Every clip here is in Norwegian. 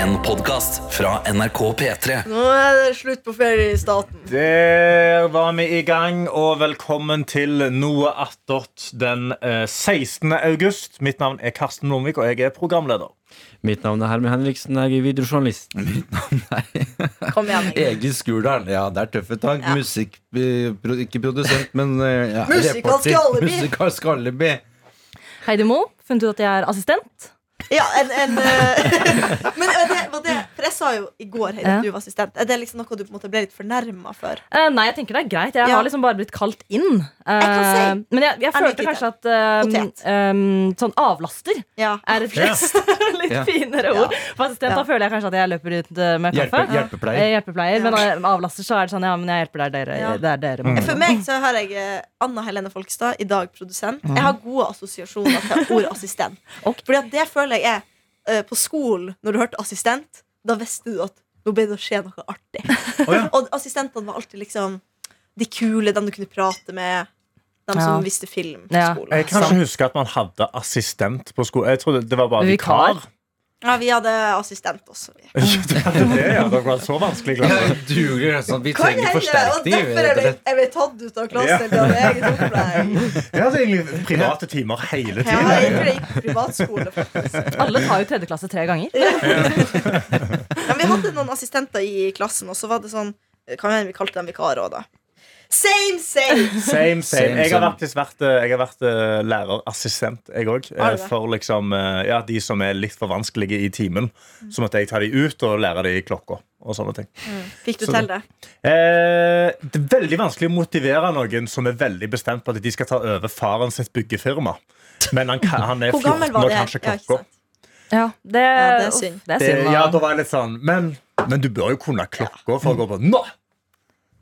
En podcast fra NRK P3 Nå er det slutt på ferie i staten. Der var vi i gang, og velkommen til Noe attåt den eh, 16. august. Mitt navn er Karsten Blomvik, og jeg er programleder. Mitt navn er Herman Henriksen, jeg er videojournalist. Kom igjen. Egil Skurdal. Ja, det er tøffe tak. Ja. Musikk... eh, pro- Ikke produsent, men eh, ja, Musikalsk reporter. alibi. Musikalsk alibi. Heidi Mo, funnet ut at jeg er assistent. Ja, en, en eh, Men var det, for jeg sa jo i går Heidi, Ja. at du var assistent. Er det liksom noe du på en måte ble litt fornærma for? Uh, nei, jeg tenker det er greit. Jeg Ja. har liksom bare blitt kalt inn. Eh, kan si. men jeg, jeg følte kanskje kanskje at eh, Potet. eh, sånn avlaster Ja. er et litt Ja. finere ord. For assistent, Ja. da føler jeg kanskje at jeg løper ut eh, med kaffe. Hjelpe, hjelpepleier. Eh, hjelpepleier. Men eh, avlaster så er det sånn ja, men jeg hjelper der dere. Ja. Det er dere mm. For meg så har jeg eh, Anna Helene Folkestad, i dag produsent. Jeg har gode assosiasjoner til ordet assistent. okay. Fordi at det føler jeg er eh, på skolen, når du hørte assistent, da visste du at nå ble det å skje noe artig. Og assistentene var alltid liksom de kule, dem du kunne prate med. De som Ja. visste film på Ja. skolen. Jeg kan ikke huske at man hadde assistent på skolen. Jeg trodde det var bare vikar. Vikar. Ja, vi hadde assistent også. Vi. det ja, det var så vanskelig Ja, klasse. sånn. Vi trenger forsterkning. Derfor er vi, er ble tatt ut av klassen. Ja. Vi hadde egentlig private timer hele tiden. Ja, egentlig jeg gikk privatskole. faktisk. Alle tar jo tredje klasse tre ganger. Ja, vi hadde noen assistenter i klassen, og så var det sånn Kan hende vi kalte dem vikarer òg, da. Same, same! Same, same. Same, Jeg har faktisk vært, eh, jeg har vært eh, lærerassistent, jeg òg. Har? For liksom, eh, ja, de som er litt for vanskelige i timen. Så måtte jeg ta de ut og lære de klokka. Og sånne ting Fikk du Så til det? Eh, det er veldig vanskelig å motivere noen som er veldig bestemt på at de skal ta over faren sitt byggefirma. Men han, han er 14 og det? kan ikke Ja, ikke klokka. Ja, det, Ja, det er synd. Det ja, da. var jeg litt sånn Men, men du bør jo kunne klokka for å gå på Nå!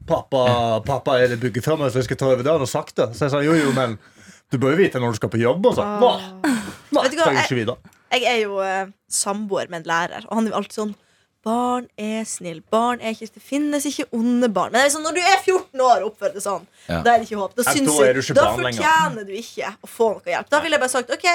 Pappa, pappa er det meg Så jeg skal ta over det. Han har sagt det. Så jeg sa jo, jo, men du bør jo vite når du skal på jobb. Og så. nei, Nå Vet du hva, ikke vite. Jeg er jo eh, samboer med en lærer, og han er jo alltid sånn Barn er snill. Barn er ikke Det finnes ikke onde barn. Men det er sånn, når du er 14 år og oppfører deg sånn, Ja. da er det ikke håp. Da, Ja, syns da jeg- du ikke da barn lenger. fortjener du ikke å få noe hjelp. Da ville jeg bare sagt OK,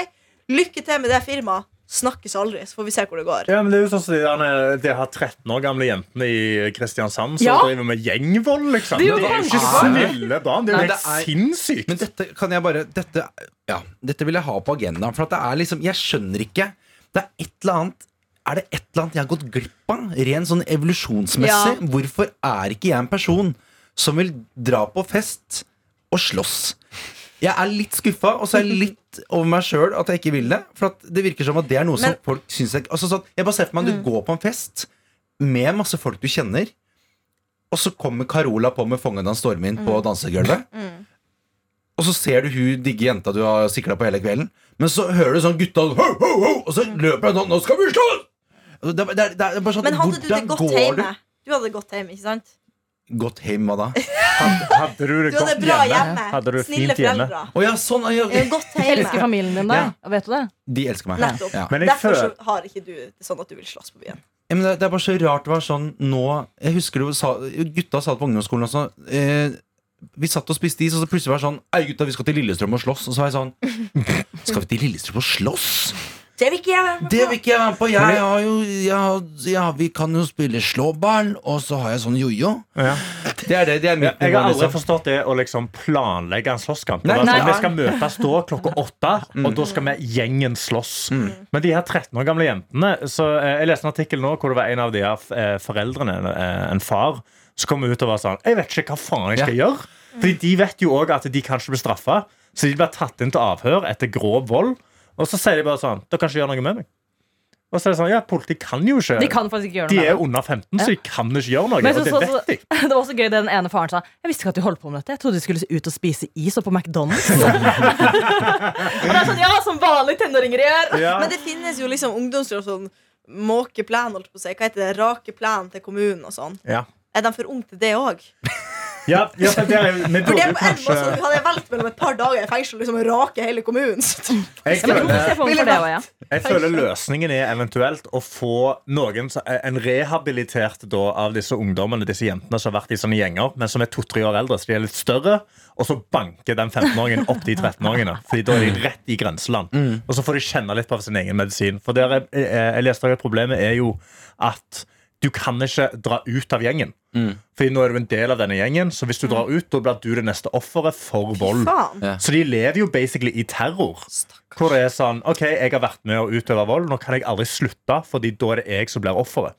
lykke til med det firmaet. Snakkes aldri, så får vi se hvor det går. Ja, men det er jo sånn som de, de har 13 år gamle jentene i Kristiansand som Ja. driver med gjengvold, liksom. Det er jo Det er jo ikke snille barn. Det er jo helt er- sinnssykt. Men dette kan jeg bare dette, ja, dette vil jeg ha på agendaen. For at det er liksom Jeg skjønner ikke. Det er et eller annet Er det et eller annet jeg har gått glipp av? Ren sånn evolusjonsmessig. Ja. Hvorfor er ikke jeg en person som vil dra på fest og slåss? Jeg er litt skuffa, og så er jeg litt over meg sjøl at jeg ikke vil det. For at det virker som at det er noe som folk syns jeg altså sånn, Jeg bare ser for meg at du går på en fest med masse folk du kjenner, og så kommer Carola på med Fongen han stormer inn' på dansegulvet. Og så ser du hun digge jenta du har sikla på hele kvelden. Men så hører du sånn gutta ho, ho, ho, Og så løper han sånn 'Nå skal vi slåss!' Er- er- er sånn Men hadde du det godt hjemme? hjemme? Du hadde det godt hjemme, ikke sant? Gått hjem, hva da? Hadde du det Du hadde godt bra hjemme? hjemme. Hadde du det Snille fint hjemme? foreldre. Å ja, sånn! ja, Godt Elsker hjemme. familien din deg? Vet du det? De elsker meg. Nettopp. Ja. Men jeg Derfor så føler har ikke du det sånn at du vil slåss på byen. Ja, men det, det er bare så rart det var sånn nå Jeg husker du sa Gutta sa det på ungdomsskolen også. Eh, vi satt og spiste is, og så plutselig var det sånn Ei, gutta, vi skal til Lillestrøm og slåss. Og så var jeg sånn Skal vi til Lillestrøm og slåss? Det vil ikke jeg være med Det på. vil ikke jeg være med på. Jeg har jo jeg har, ja, Vi kan jo spille slåball, og så har jeg sånn jojo. ja. Det er det. det er mitt Jeg har aldri liksom. forstått det å liksom planlegge en slåsskamp. Nei, Det var nei. Vi skal møtes da klokka åtte, og da skal vi gjengen slåss. Men de her 13 år gamle jentene så, eh, Jeg leste en artikkel nå hvor det var en av de her eh, foreldrene, eh, en far, som kom ut og var sånn Jeg vet ikke hva faen jeg skal gjøre. Fordi de vet jo òg at de kanskje blir bli straffa, så de blir tatt inn til avhør etter grov vold. Og så sier de bare sånn Dere kan ikke gjøre noe med meg. Og så er det sånn Ja, politiet kan jo ikke De kan faktisk ikke gjøre De er under 15, så de kan ikke gjøre noe. Men jeg Og det vet de. Det var også gøy det den ene faren sa. Jeg visste ikke at du holdt på med dette. Jeg trodde de skulle ut og spise is og på McDonald's. og det er sånn, ja, som vanlige tenåringer gjør. Ja. Men det finnes jo liksom ungdomsråd sånn måkeplan, holdt på å si. Hva heter det? Rake plan til kommunen og sånn. Ja. Er de for unge til det òg? Ja, ja, for det er, vi For det burde kanskje Hadde jeg valgt mellom et par dager i fengsel og liksom rake hele kommunen så- jeg Ja, men du må føler, se for for det også, ja. jeg føler løsningen er eventuelt å få noen som- en rehabilitert da, av disse ungdommene, disse jentene som har vært i sånne gjenger, men som er to-tre år eldre, så de er litt større, og så banker den 15-åringen opp de 13-åringene. Fordi da er de rett i grenseland. Og så får de kjenne litt på sin egen medisin. For der er, jeg, jeg leste at problemet er jo at du kan ikke dra ut av gjengen. Fordi nå er du en del av denne gjengen, så hvis du drar ut, da blir du det neste offeret for vold. Ja. Så de lever jo basically i terror. Hvor det er sånn OK, jeg har vært med å utøve vold, nå kan jeg aldri slutte, Fordi da er det jeg som blir offeret.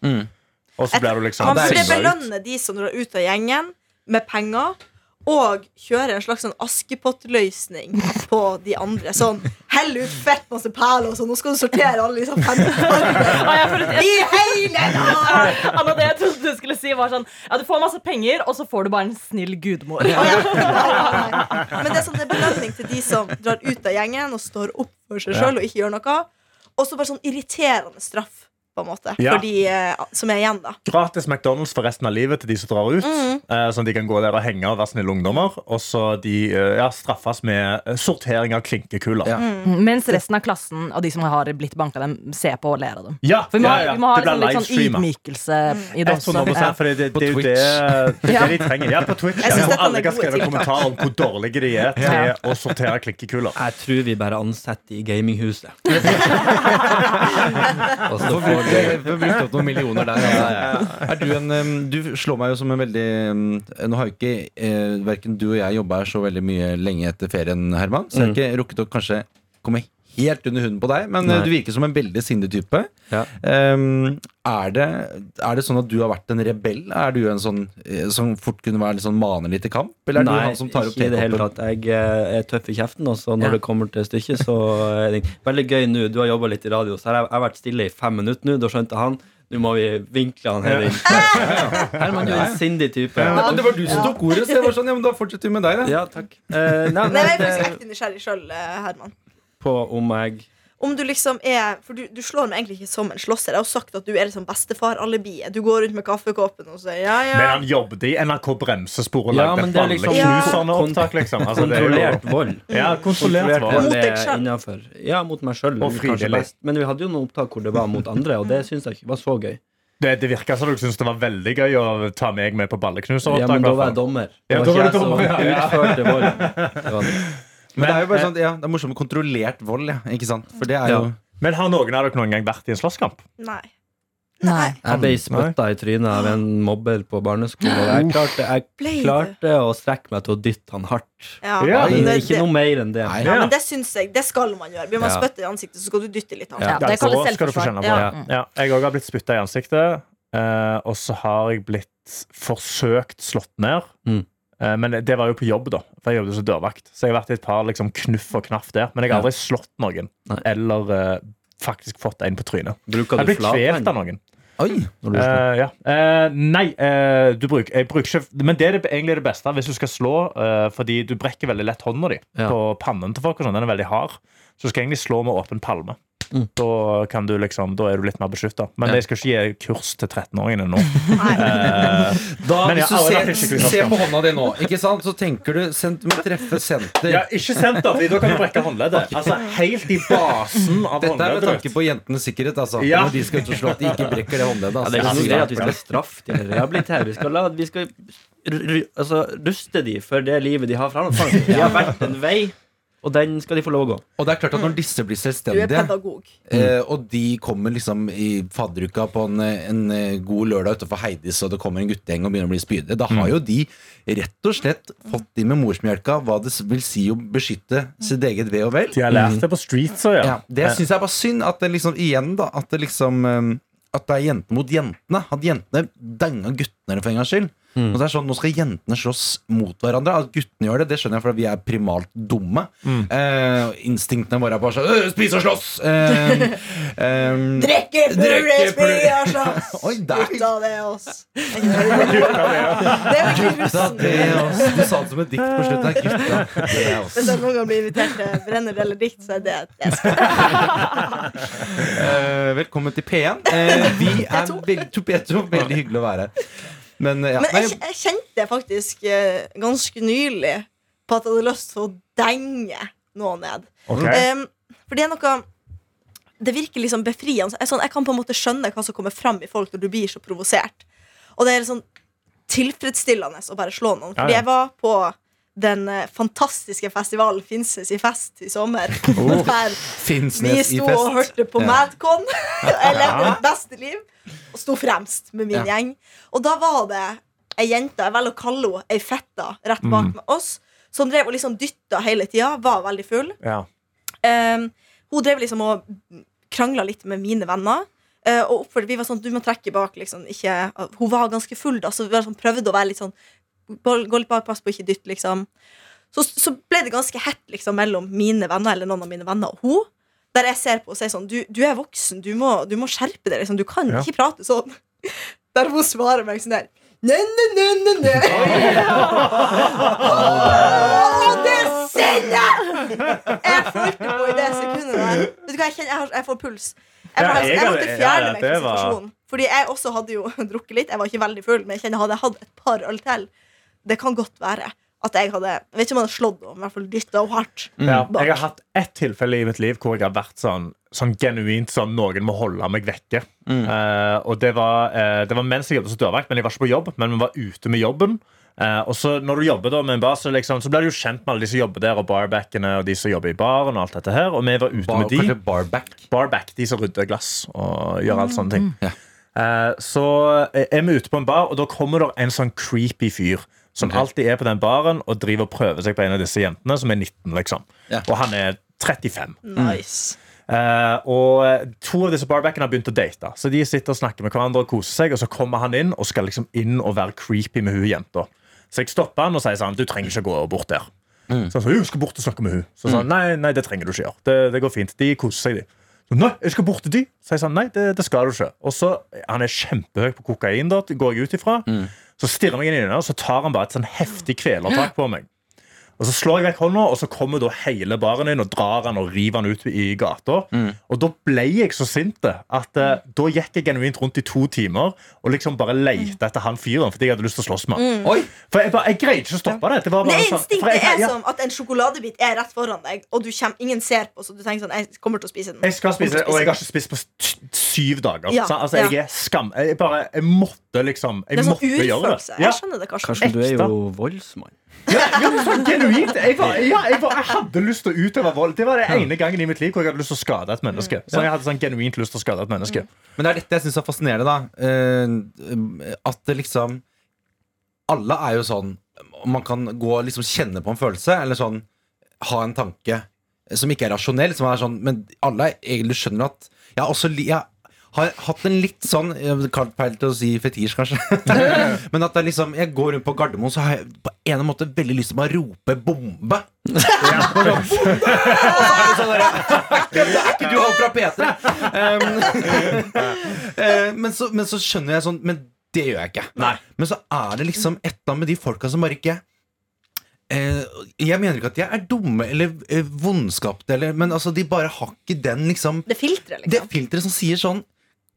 Og så blir du liksom Man er burde belønne de som drar ut av gjengen, med penger. Og kjøre en slags sånn Askepott-løsning på de andre. Sånn, Hell ut fett masse perler og sånn. Nå skal du sortere alle de 15 jeg føler- I hele dag! Anna, det jeg trodde du skulle si var sånn Ja, du får masse penger, og så får du bare en snill gudmor. Ja. Men det er sånn, det er belønning til de som drar ut av gjengen og står opp for seg sjøl og ikke gjør noe. Og så bare sånn irriterende straff, på en måte, Ja. for de eh, som er igjen, da. Gratis McDonald's for resten av livet til de som drar ut. eh, Sånn at de kan gå der og henge og være snille ungdommer. Og så de eh, ja, straffes med sortering av klinkekuler. Ja. Mens resten av klassen og de som har blitt banka dem, ser på og ler av dem. Ja, For vi må, ja, ha- ja. vi må ha Det blir liksom, litt sånn livestreamet. ydmykelse i det også. Det, det, det er jo det, det, er det de trenger. Ja, på Twitch. Jeg synes Ja, alle kan skrive Kommentar kommentarer om hvor dårlige de er til å sortere klinkekuler. Jeg tror vi bare ansetter i gaminghuset. Og så Får brukt, får brukt opp noen millioner der. Altså. Er du, en, du slår meg jo som en veldig Nå har jo ikke eh, verken du og jeg jobba her så veldig mye lenge etter ferien, Herman. Så jeg har ikke rukket å kanskje komme helt under hunden på deg, men eh, Nei. du virker som en veldig sindig type. Ja. Um, er, det, er det sånn at du har vært en rebell? Er du en sånn eh, som fort kunne være litt sånn maner litt i kamp? Eller er Nei, du han som tar opp ikke i det hele tatt. Jeg eh, er tøff i kjeften, og så når Ja. det kommer til stykket, så er det veldig gøy nå. Du har jobba litt i radio, så jeg, jeg har vært stille i fem minutter nå. Da skjønte han nå må vi vinkle han her inn. Herman, du er en sindig type. Ja, det var du som tok ordet, så jeg var sånn, ja, men da fortsetter vi med deg, da. Ja, takk. Uh, nei, Nei, jeg er faktisk ekte nysgjerrig sjøl, Herman. På om jeg Om du liksom er For du, du slår meg egentlig ikke som en slåsser. Jeg har sagt at du er liksom bestefar-alibiet. Du går rundt med kaffekoppen og sier ja, ja. Men han jobbet i NRK Bremsespor og Ja, lagde men det er liksom- ja. knusende opptak, liksom. Altså, er Kontrollert vold. Ja, kontrollert vold. Mot deg. Ja, mot meg sjøl. Men vi hadde jo noen opptak hvor det var mot andre, og det syns jeg ikke var så gøy. Det, det virka som du syntes det var veldig gøy å ta meg med på balleknuser. Ja, men da var jeg dommer. Ja, Det da var ikke du jeg som dommer, ja, ja. utførte vold. Det var det. Men det er jo bare sånn, ja, det er morsomt med kontrollert vold, ja. Ikke sant? For det er Ja. jo Men har noen av dere noen gang vært i en slåsskamp? Nei. Nei. Jeg ble spytta i trynet av en mobber på barneskolen. Og jeg klarte, jeg klarte å strekke meg til å dytte han hardt. Ja, Ja, men Men det, ikke noe mer enn det. Nei. ja, Ja. men det syns jeg. Det skal man gjøre. Blir man Ja. spytta i ansiktet, så skal du dytte litt. Ja. Ja. det kalles selvforsvar. Ja. Ja, jeg òg har blitt spytta i ansiktet, eh, og så har jeg blitt forsøkt slått ned. Mm. Eh, men det var jo på jobb, da. For jeg jobbet som dørvakt. Så jeg har vært i et par liksom, knuff og knaff der. Men jeg har Ja. aldri slått noen. Nei. Eller uh, faktisk fått en på trynet. Bruker Jeg blitt kvelt av noen. Oi! når du slår? Eh, ja. uh, nei, du bruker, jeg bruker ikke Men det er det, egentlig det beste hvis du skal slå, fordi du brekker veldig lett hånda di Ja. på pannen til folk. og sånn, Den er veldig hard. Så du skal egentlig slå med åpen palme. Mm. Da, kan du liksom, da er du litt mer beskytta. Men Ja. jeg skal ikke gi kurs til 13-åringene nå. Eh, Da, Men hvis aldri vært du ser, se på hånda di nå, ikke sant? så tenker du sent, med treffe senter. ja, ikke senter, for da kan du brekke håndleddet. Altså helt i basen av håndleddet. Dette er med tanke på jentenes sikkerhet. Altså. Ja. Når de skal ut og slå, at de ikke brekker det håndleddet. Ja, Altså. det er ikke Ja, greit at vi skal straffe de rehabilitere. Vi skal, la, vi skal altså, ruste dem for det livet de har framfor seg. De har vært en vei, og den skal de få lov å gå. Og det er klart at når disse blir Du er selvstendige, pedagog. eh, og de kommer liksom i fadderuka på en, en eh, god lørdag utenfor Heidis, og det kommer en guttegjeng og begynner å bli spydige, da har jo de rett og slett fått inn med morsmjelka hva det vil si å beskytte sitt eget ve og vel. De har lært det på streetsa, ja. Ja, det syns jeg er bare synd. At det liksom igjen da At det liksom um, At det er jentene mot jentene. At jentene danga guttene for en gangs skyld. Og det er sånn, Nå skal jentene slåss mot hverandre. At guttene gjør det, det skjønner jeg, for vi er primalt dumme. Eh, instinktene våre er bare sånn «Øh, Spis og slåss! Eh, eh, Drikke, purre, spis og slåss. Oi, der. Gutta, det er oss. Det virkelig Gutta, russen. det er oss. Du sa det som et dikt på slutten. Gutta, det er oss. Hvis jeg noen gang blir invitert til brenner eller dikt, så er det det. skal. Eh, velkommen til P1. Eh, vi er P2. veldig, to P2, veldig hyggelig å være her. Men, ja. Men jeg, jeg kjente faktisk eh, ganske nylig på at jeg hadde lyst til å denge noe ned. Okay. Um, for det er noe Det virker liksom befriende. Jeg, sånn, jeg kan på en måte skjønne hva som kommer fram i folk når du blir så provosert. Og det er sånn tilfredsstillende å bare slå noen. Fordi jeg var på den eh, fantastiske festivalen Finnes i fest i sommer. Der vi sto og hørte på Ja. Madcon. Jeg levde mitt beste liv og sto fremst med min Ja. gjeng. Og da var det ei jente, jeg velger å kalle henne ei fetta, rett bak Mm. med oss, som drev og liksom dytta hele tida, var veldig full. Ja. Um, hun drev liksom og krangla litt med mine venner. Uh, og oppførte, vi var sånn, du må trekke bak liksom, ikke, Hun var ganske full da Så vi sånn, prøvde å være litt sånn Gå litt bak, pass på ikke dytt liksom så, så ble det ganske hett liksom, mellom mine venner Eller noen av mine venner og hun Der jeg ser på og sier sånn Du, du er voksen, du må, du må skjerpe deg liksom. Du kan Ja. ikke prate sånn Der hun svarer meg sånn der Nei, nei, nei, nei, nei Oh, det er sinne! Jeg følte på i det sekundet der. Vet du hva, jeg, kjenner, jeg, har, jeg får puls. Jeg, jeg jeg, måtte fjerne meg fra situasjonen. Fordi jeg også hadde jo drukket litt. Jeg var ikke veldig full, men jeg kjenner hadde jeg hatt et par øl til, det kan godt være at jeg hadde Jeg vet ikke om jeg hadde slått henne, men i hvert fall dytta henne hardt. Ja, jeg har hatt ett tilfelle i mitt liv hvor jeg har vært sånn, sånn genuint sånn noen må holde meg vekke. Eh, og det var, uh, det var mens jeg jobbet som dørvakt, men jeg var ikke på jobb. Men vi var ute med jobben. Uh, og så når du jobber da med en bar, så, liksom, så blir du jo kjent med alle de som jobber der, og barbackene og de som jobber i baren. og alt dette her Og vi var ute Bar, med de. barback. Barback, de som rydder glass og gjør alt sånne ting. Ja. Eh, så er vi ute på en bar, og da kommer det en sånn creepy fyr. Som okay. alltid er på den baren og driver og prøver seg på en av disse jentene, som er 19. liksom Ja. Og han er 35. Nice. Uh, og eh, to av disse barbackene har begynt å date. Så de sitter og snakker med hverandre og koser seg, og så kommer han inn og skal liksom inn og være creepy med hun jenta. Så jeg stopper han og sier sånn Du trenger ikke gå bort der. Så han sa, jo, jeg skal bort og snakke med hun Så sa han, nei, nei, det trenger du ikke gjøre. Det, det går fint. De koser seg, de. Så, nei, jeg skal bort til de. Så jeg sa nei, det, det skal du ikke. Og så, Han er kjempehøy på kokain, da, går jeg ut ifra. Så stirrer meg inn i øynene, og så tar han bare et sånn heftig kvelertak på meg. Og så slår jeg vekk hånda, og så kommer da hele baren inn og drar han og river han ut i gata. Og da ble jeg så sint at uh, da gikk jeg genuint rundt i to timer og liksom bare lette etter han fyren fordi jeg hadde lyst til å slåss med han. Mm. For jeg, bare, jeg greide ikke å stoppe det. Det var Det bare sånn, for instinktet jeg, er som at en sjokoladebit er rett foran deg, og du kommer, ingen ser på, så du tenker sånn Jeg kommer til å spise den. jeg skal spise den, og jeg har ikke spist på syv dager. Ja, Så, altså, jeg er skam. Jeg, bare, jeg måtte liksom Jeg Det er sånn måtte gjøre det. Jeg skjønner det, Karsten. Karsten, du er jo voldsmann? Ja, ja, men sånn genuint. Jeg, var, ja, jeg, var, jeg hadde lyst til å utøve vold. Det var det ene gangen i mitt liv hvor jeg hadde lyst til å skade et menneske. Så jeg hadde sånn genuint lyst til å skade et menneske. Men det er dette jeg syns er fascinerende, da. Eh, at det liksom Alle er jo sånn Man kan gå og liksom kjenne på en følelse, eller sånn ha en tanke som ikke er rasjonell, som er sånn Men alle er egentlig skjønner at Jeg har også li- jeg har hatt en litt sånn jeg peil til å si fetisj, kanskje. Men at det er liksom jeg går rundt på Gardermoen, så har jeg på en måte veldig lyst til å rope 'bombe'. Ja. så er det sånn der, Det er ikke du han fra P3! Um, eh, men, så, men så skjønner jeg sånn Men det gjør jeg ikke. Nei. Men så er det liksom et eller annet med de folka som bare ikke eh, Jeg mener ikke at de er dumme eller eh, vondskapte, men altså, de bare har ikke den liksom Det filteret, Det liksom. filteret som sier sånn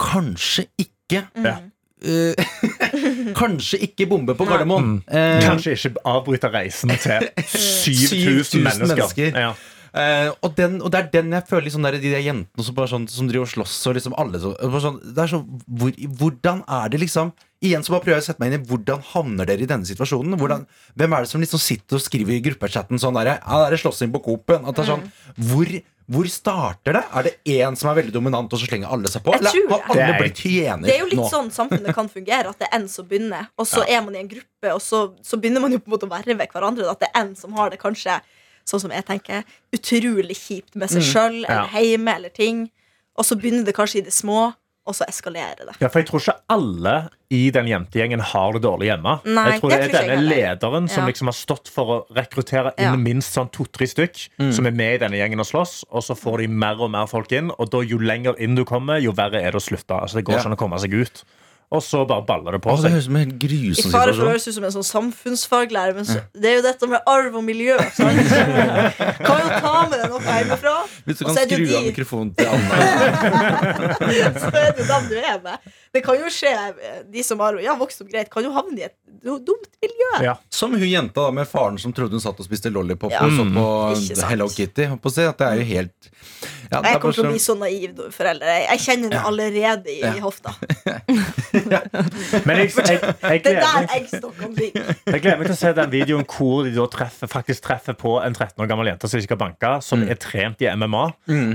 Kanskje ikke mm. eh, Kanskje ikke bombe på Gardermoen. Eh, Kanskje ikke avbryte reisen til 7000 7000 mennesker. mennesker. Ja. Uh, og, den, og det er den jeg føler liksom der, De der jentene som, bare sånn, som driver og slåss og liksom alle så, bare sånn, Det er så hvor, Hvordan er det liksom Igjen så bare prøver jeg å sette meg inn i Hvordan havner dere i denne situasjonen? Hvordan, hvem er det som liksom sitter og skriver i gruppechatten sånn der, Ja, det er slåssing på Coop-en. Sånn hvor, hvor starter det? Er det én som er veldig dominant, og så slenger alle seg på? Jeg tror Eller har det. alle Det er- blitt hyener Det er jo litt nå? sånn samfunnet kan fungere. At det er en som begynner, og så er man i en gruppe, og så, så begynner man jo på en måte å verve hverandre. At det er en som har det kanskje, sånn som jeg tenker, utrolig kjipt med seg sjøl eller hjemme eller ting. Og så begynner det kanskje i det små, og så eskalerer det. Ja, for Jeg tror ikke alle i den jentegjengen har det dårlig hjemme. Nei, jeg tror det det er denne lederen som Ja. liksom har stått for å rekruttere inn Ja. minst sånn to-tre stykk som er med i denne gjengen og slåss, og så får de mer og mer folk inn, og da jo lenger inn du kommer, jo verre er det å slutte. Altså, det går Ja. ikke an å komme seg ut og så bare baller det på seg det høres ut som en helt I grusom fare for å høres ut som en sånn samfunnsfaglærer, men så, det er jo dette med arv og miljø. Sant? Kan jo ta med deg noe hjemmefra. Hvis du kan skru de... av mikrofonen til Anna. så er det dem du er med. Det kan jo skje, de som har ja, vokst opp greit, kan jo havne i et dumt miljø. Ja. Som hun jenta da med faren som trodde hun satt og spiste lollipop Ja. og så på Hello Kitty. på å At det er jo helt ja, Jeg er kommer til å bli så naiv forelder. Jeg, jeg kjenner det allerede i, i hofta. Men jeg, jeg, jeg, gleder eggstokkene jeg gleder meg til å se den videoen hvor de da treffer, faktisk treffer på en 13 år gammel jente som ikke har banka, som er trent i MMA,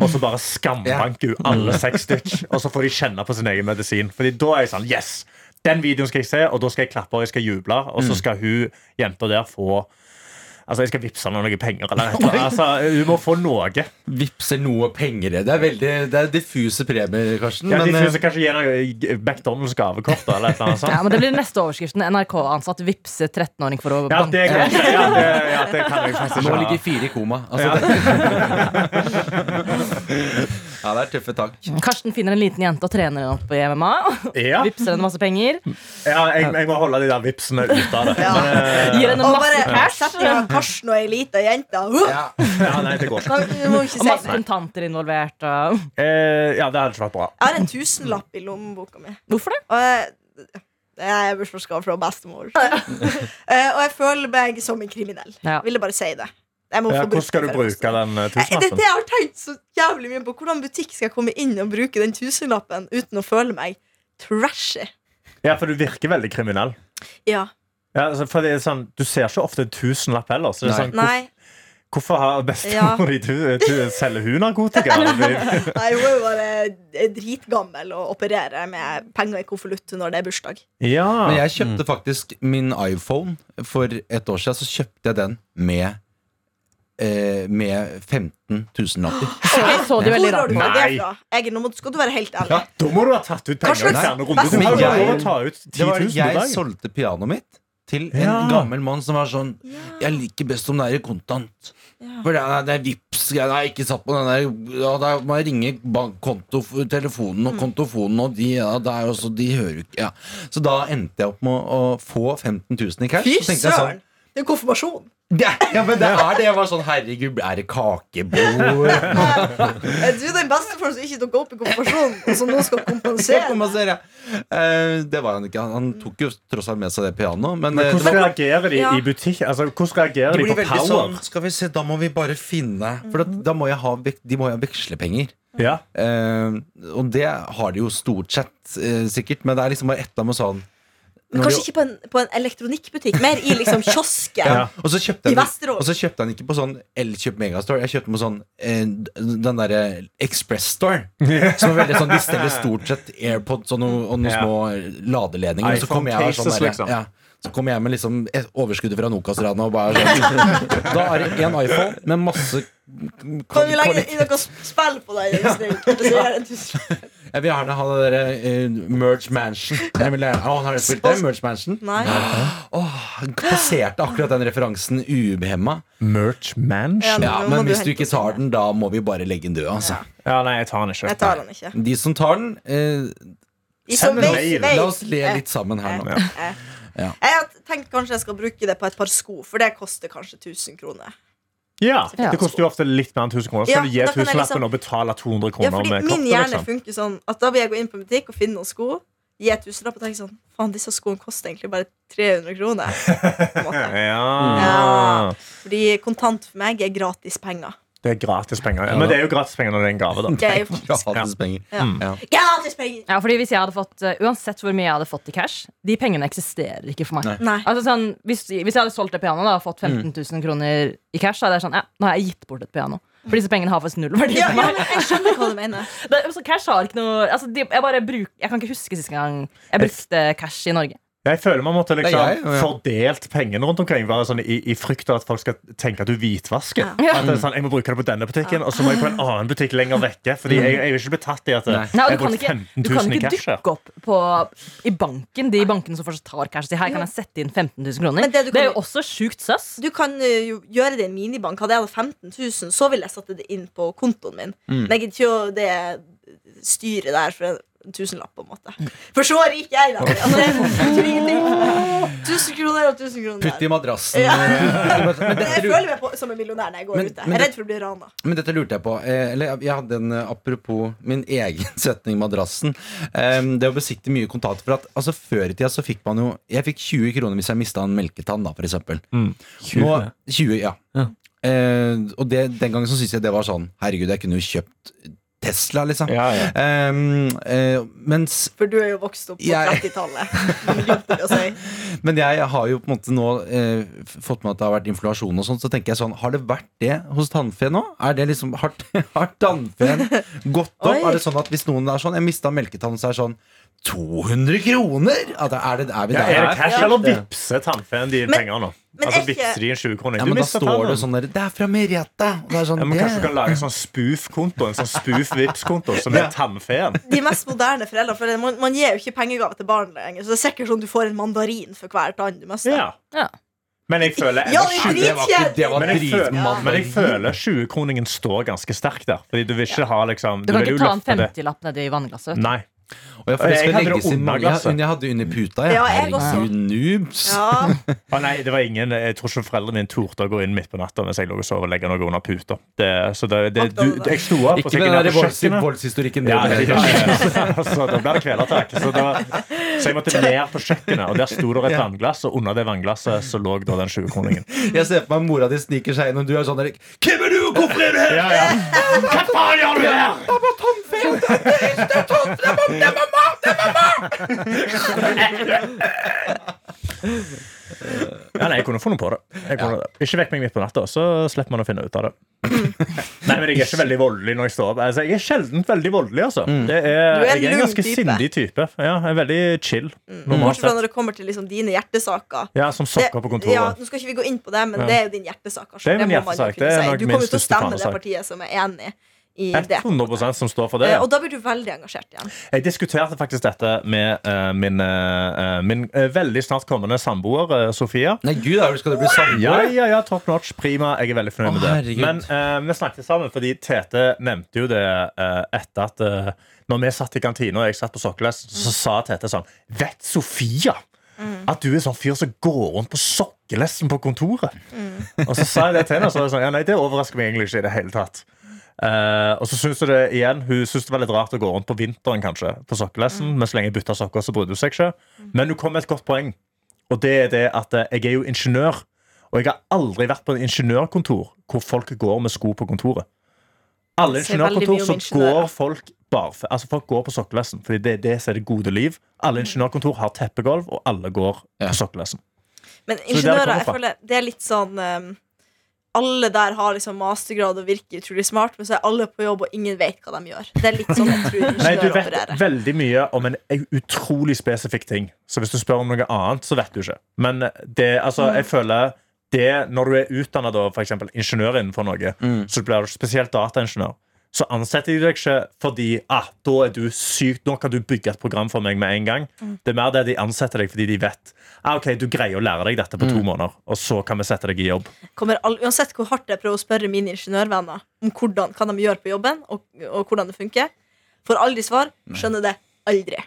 og så bare skambanker hun alle seks stykk, og så får de kjenne på sin egen medisin. Fordi da er jeg sånn Yes! Den videoen skal jeg se, og da skal jeg klappe og jeg skal juble, og så skal hun jenta der få Altså, jeg skal vippse henne noen penger. Eller, noe. altså, hun må få noe. Vippse noe penger. Det er veldig Det er diffuse premier, Karsten. Ja, men, synes eh, kanskje gi henne McDonald's gavekort. Eller noe eller sånt. Ja, men Det blir neste overskriften. NRK-ansatt vippser 13-åring for å Ja, det, banke. kan, ja, det, ja, det kan jeg faktisk nå ikke ligger ha. fire i koma. Altså, det. ja, det er tøffe tak. Karsten finner en liten jente og trener henne opp i MMA. Ja, Vipser henne masse penger. ja jeg, jeg må holde de der vipsene ute av det. Ja. Eh, Gir henne Og masse bare cash. setter jeg Karsten og ei lita jente. Ja. ja, nei, det går ikke. Og masse kontanter involvert. Og... Eh, ja, det hadde ikke vært bra. Jeg har en tusenlapp i lommeboka mi. Hvorfor det? Og jeg, er bursdagsgave fra bestemor. Eh, og jeg føler meg som en kriminell. Ja. Ville bare si det. Jeg må Ja, få hvordan skal du bruke den eh, Det tusenlappen? jeg har tenkt så jævlig mye på. Hvordan butikk skal jeg komme inn og bruke den tusenlappen uten å føle meg trashy? Ja, for du virker veldig kriminell. Ja. Ja, altså, for det er sånn, Du ser ikke ofte en tusenlapp heller. Så det er Nei. sånn, hvor, Nei. hvorfor har bestemor di tu- tu- Selger hun narkotika? Nei, hun er jo bare dritgammel og opererer med penger i konvolutt når det er bursdag. Ja. Men jeg kjøpte faktisk min iPhone for et år siden. Så kjøpte jeg den med eh, Med 15 tusenlapper. Jeg så det veldig rart du på. det Nei. fra? Egil, nå må, skal du være helt ærlig. Ja. Da må du ha tatt ut penger i slags flere runder. Du best- har jo jeg- lov å ta ut 10 Det var på Jeg dagen. solgte pianoet mitt til en Ja. gammel mann som var sånn Jeg liker best om det er i kontant. For det er, det er vips Jeg har ikke satt på den der ja, Da må jeg ringe bankkonto, telefonen og kontofonen, og de, ja, det er også, de hører jo ikke ja. Så da endte jeg opp med å få 15 000 i cash. Fy Så tenkte jeg sånn søren! Det er konfirmasjon. Ja, ja, men det er det. Jeg var sånn Herregud, er det kakebord? Er den beste for som ikke tok opp i konfirmasjonen, og som nå skal Så kompensere? og. Eh, det var han ikke. Han tok jo tross alt med seg det pianoet. Men, Men eh, hvordan var, reagerer de Ja. i butikk? Altså, hvordan reagerer de de på power? sånn Skal vi se, da må vi bare finne For da, da må jeg ha, de må jo ha vekslepenger. Ja. Uh, og det har de jo stort sett, uh, sikkert. Men det er liksom bare et av med sånn når Kanskje de- ikke på en, på en elektronikkbutikk, mer i liksom kiosken. Ja. Og så kjøpte I Vesterålen. Og så kjøpte han ikke på sånn Elkjøp Megastore. Jeg kjøpte på sånn eh, den derre Express Store. Som er veldig sånn De steller stort sett AirPods og, noe, og noen Ja. små ladeledninger. Og så kom jeg og sånn derre- liksom. ja, Så kommer jeg med liksom et overskuddet fra Nokas-ranet og bare sånn Da er det en iPhone med masse Kan vi legge inn noe spill på deg? Jeg vil gjerne ha det derre uh, Merge Mansion. Jeg vil gjerne, å, har du spilt det? Merge Mansion? Nei. Åh, han passerte akkurat den referansen ubehemma. Merch Mansion? Ja, Ja, men hvis du ikke tar den, da må vi bare legge den død. Altså. Ja, nei, jeg tar den ikke. Jeg tar den ikke. De som tar den, uh, Send en mail. la oss le litt sammen her nå. Eh. Ja. Jeg har tenkt kanskje jeg skal bruke det på et par sko, for det koster kanskje 1000 kroner. Ja, Ja. Det koster jo ofte litt mer enn 1000 kroner. Så Ja, du gi da kan jeg tusenlappen liksom- og betale 200 Ja, kroner fordi med min hjerne Liksom. funker sånn at da vil jeg gå inn på en butikk og finne noen sko, gi en tusenlapp og tenke sånn Faen, disse skoene koster egentlig bare 300 kroner. På en måte. Ja. Ja. Fordi kontant for meg er gratis penger. Det er gratis penger. Men det er jo gratis penger når det er en gave. da Det er jo Gratis penger. Ja. Ja. gratis penger! Ja, fordi hvis jeg hadde fått uh, Uansett hvor mye jeg hadde fått i cash, de pengene eksisterer ikke for meg. Nei. Nei. Altså sånn, hvis, hvis jeg hadde solgt det pianoet og fått 15 000 kroner i cash, så hadde jeg sånn Ja, nå har jeg gitt bort et piano. For disse pengene har faktisk null verdi Ja, ja, men jeg skjønner hva du mener. Det, altså, cash har ikke noe altså, de, jeg, bare bruk, jeg kan ikke huske siste gang jeg brukte cash i Norge. Jeg føler man måtte liksom jeg, ja. fordelt pengene rundt omkring. Bare sånn i, I frykt av at folk skal tenke at du hvitvasker. Ja. At det er sånn, Jeg må bruke det på denne butikken, og så må jeg på en annen butikk lenger vekke. Fordi jeg, jeg vil ikke bli tatt i at Nei. Nei, og jeg du kan brukte ikke, du kan ikke cash. dukke opp på, i banken, de bankene som fortsatt tar cash. Si, her kan jeg sette inn 15 000 kroner. Det, det Det, er jo også sjukt søss. Du kan uh, jo gjøre det i en minibank. Hadde jeg hatt 15 000, så ville jeg satt det inn på kontoen min. Men jeg gidder ikke å det styret der. For tusenlapp, på en måte. For så rik er jeg, da. Altså, det. Tusen kroner og tusen kroner. Putt i madrassen. Ja. Men dette Jeg føler meg på, som en millionær når jeg går Men- ute. Jeg er redd for å bli rana. Men dette lurte jeg på. Eh, eller jeg hadde en eh, apropos min egen setning, madrassen. Eh, det å besikte mye kontanter. For at altså, før i tida så fikk man jo Jeg fikk 20 kroner hvis jeg mista en melketann, da, for eksempel. Mm. Nå, 20, ja. Ja. Eh, og det, den gangen så syntes jeg det var sånn Herregud, jeg kunne jo kjøpt Tesla, liksom. Ja, ja. Um, uh, mens For du er jo vokst opp på 30-tallet. Glemte vi å si. Men jeg har jo på en måte nå uh, fått med at det har vært inflasjon og sånn, så tenker jeg sånn, har det vært det hos tannfe nå? Er det liksom, har, har tannfeen gått opp? Er det sånn at hvis noen er sånn, jeg mistet melketann, så er det sånn, 200 kroner? Altså, er, det, er vi Ja, er det cash, Ja. eller vippser tannfeen de Men- penger nå? men Altså vipser vippser de en 20 kroner? Ja, men da står det sånn der, det er fra Merete. Er sånn, Ja, men Kanskje du kan lage en sånn spoof-konto En sånn spoof-vips-konto som er tannfeen? De mest moderne foreldre, for man, man gir jo ikke pengegave til barn lenger. Så det er sikkert sånn du får en mandarin for hver tann du mister. Ja. Ja. Men jeg føler Ja, det er 20 det var ikke, det var men jeg, føler, dritmann. men jeg føler 20-kroningen står ganske sterkt der. Fordi du vil ikke ha liksom Du kan ikke ta en 50-lapp nedi vannglasset. Nei. Og jeg, for Jeg skal hadde det under glasset. jeg, hadde under puta, jeg. Ja, jeg. Herregud, noobs. Ja. ah, nei, det var ingen Jeg tror ikke foreldrene mine torde å gå inn midt på natta mens jeg lå og sov og legge noe under puta. Det, så det, det, du, jeg sto opp Ikke med den voldshistorikken. Ja, ja, ja. Så da ble det kvelertak. Så, så jeg måtte ned på kjøkkenet, og der sto det et vannglass, og under det vannglasset så lå da den 20-kroningen. Jeg ser for meg mora di sniker seg inn, og du er sånn Erik Hvem er du, og hvorfor er du her? Ja, ja. Hva faen gjør du her? Pappa, tannfeen! Det er! Det mamma! Det er mamma! Ja, nei, jeg kunne funnet på det. Jeg kunne ja. Ikke vekk meg midt på natta, så slipper man å finne ut av det. Nei, men Jeg er ikke veldig voldelig når jeg står opp. Altså, jeg er sjelden veldig voldelig. altså det er, Du er Jeg er en ganske type. sindig type. Ja, jeg er Veldig chill. Normalt Bortsett fra når det kommer til liksom dine hjertesaker. Ja, Som sokker på ja, nå skal ikke vi gå inn på det, men Ja. det er jo din hjertesak. Altså. Det er min hjertesak. er si. Du kommer til å stemme det partiet som er enig i det. 100 som står for det. Eh, Ja. Og da blir du veldig engasjert igjen. Jeg diskuterte faktisk dette med uh, min, uh, min uh, veldig snart kommende samboer, Sofia. Nei, gud, da skal du bli samboer? Ja, ja, ja, top notch, prima. Jeg er veldig fornøyd med det. herregud. Men eh, vi snakket sammen fordi Tete nevnte jo det eh, etter at Når vi satt i kantina og jeg satt på sokkelesten, så sa Tete sånn Vet Sofia at du er sånn fyr som går rundt på sokkelesten på kontoret? Og så sa jeg det til henne, og så var jeg sånn Ja, nei, det overrasker meg egentlig ikke i det hele tatt. Eh, og så synes hun det igjen Hun synes det var litt rart å gå rundt på vinteren kanskje på sokkelesten, men så lenge jeg bytta sokker, så brydde hun seg ikke. Men hun kom med et godt poeng, og det er det at eh, jeg er jo ingeniør. Og jeg har aldri vært på en ingeniørkontor hvor folk går med sko på kontoret. Alle ingeniørkontor så går folk bare Altså folk går på sokkelesten, fordi det er det som er det gode liv. Alle ingeniørkontor har teppegulv, og alle går på sokkelesten. Men er ingeniører, jeg føler det er litt sånn um, Alle der har liksom mastergrad og virker utrolig smart, men så er alle på jobb, og ingen vet hva de gjør. Det er litt sånn jeg tror Nei, du vet opererer. veldig mye om en utrolig spesifikk ting. Så hvis du spør om noe annet, så vet du ikke. Men det, altså, jeg føler det Når du er utdanna for eksempel ingeniør innenfor noe, Mm. så blir du spesielt dataingeniør. Så ansetter de deg ikke fordi ah, da er du sykt, nå kan du bygge et program for meg med en gang. Mm. Det er mer det de ansetter deg fordi de vet ah, ok, du greier å lære deg dette på Mm. to måneder. Og så kan vi sette deg i jobb. Kommer all, uansett hvor hardt jeg prøver å spørre mine ingeniørvenner om hvordan, kan de gjøre på jobben, og, og hvordan det funker, får aldri svar. Skjønner det aldri.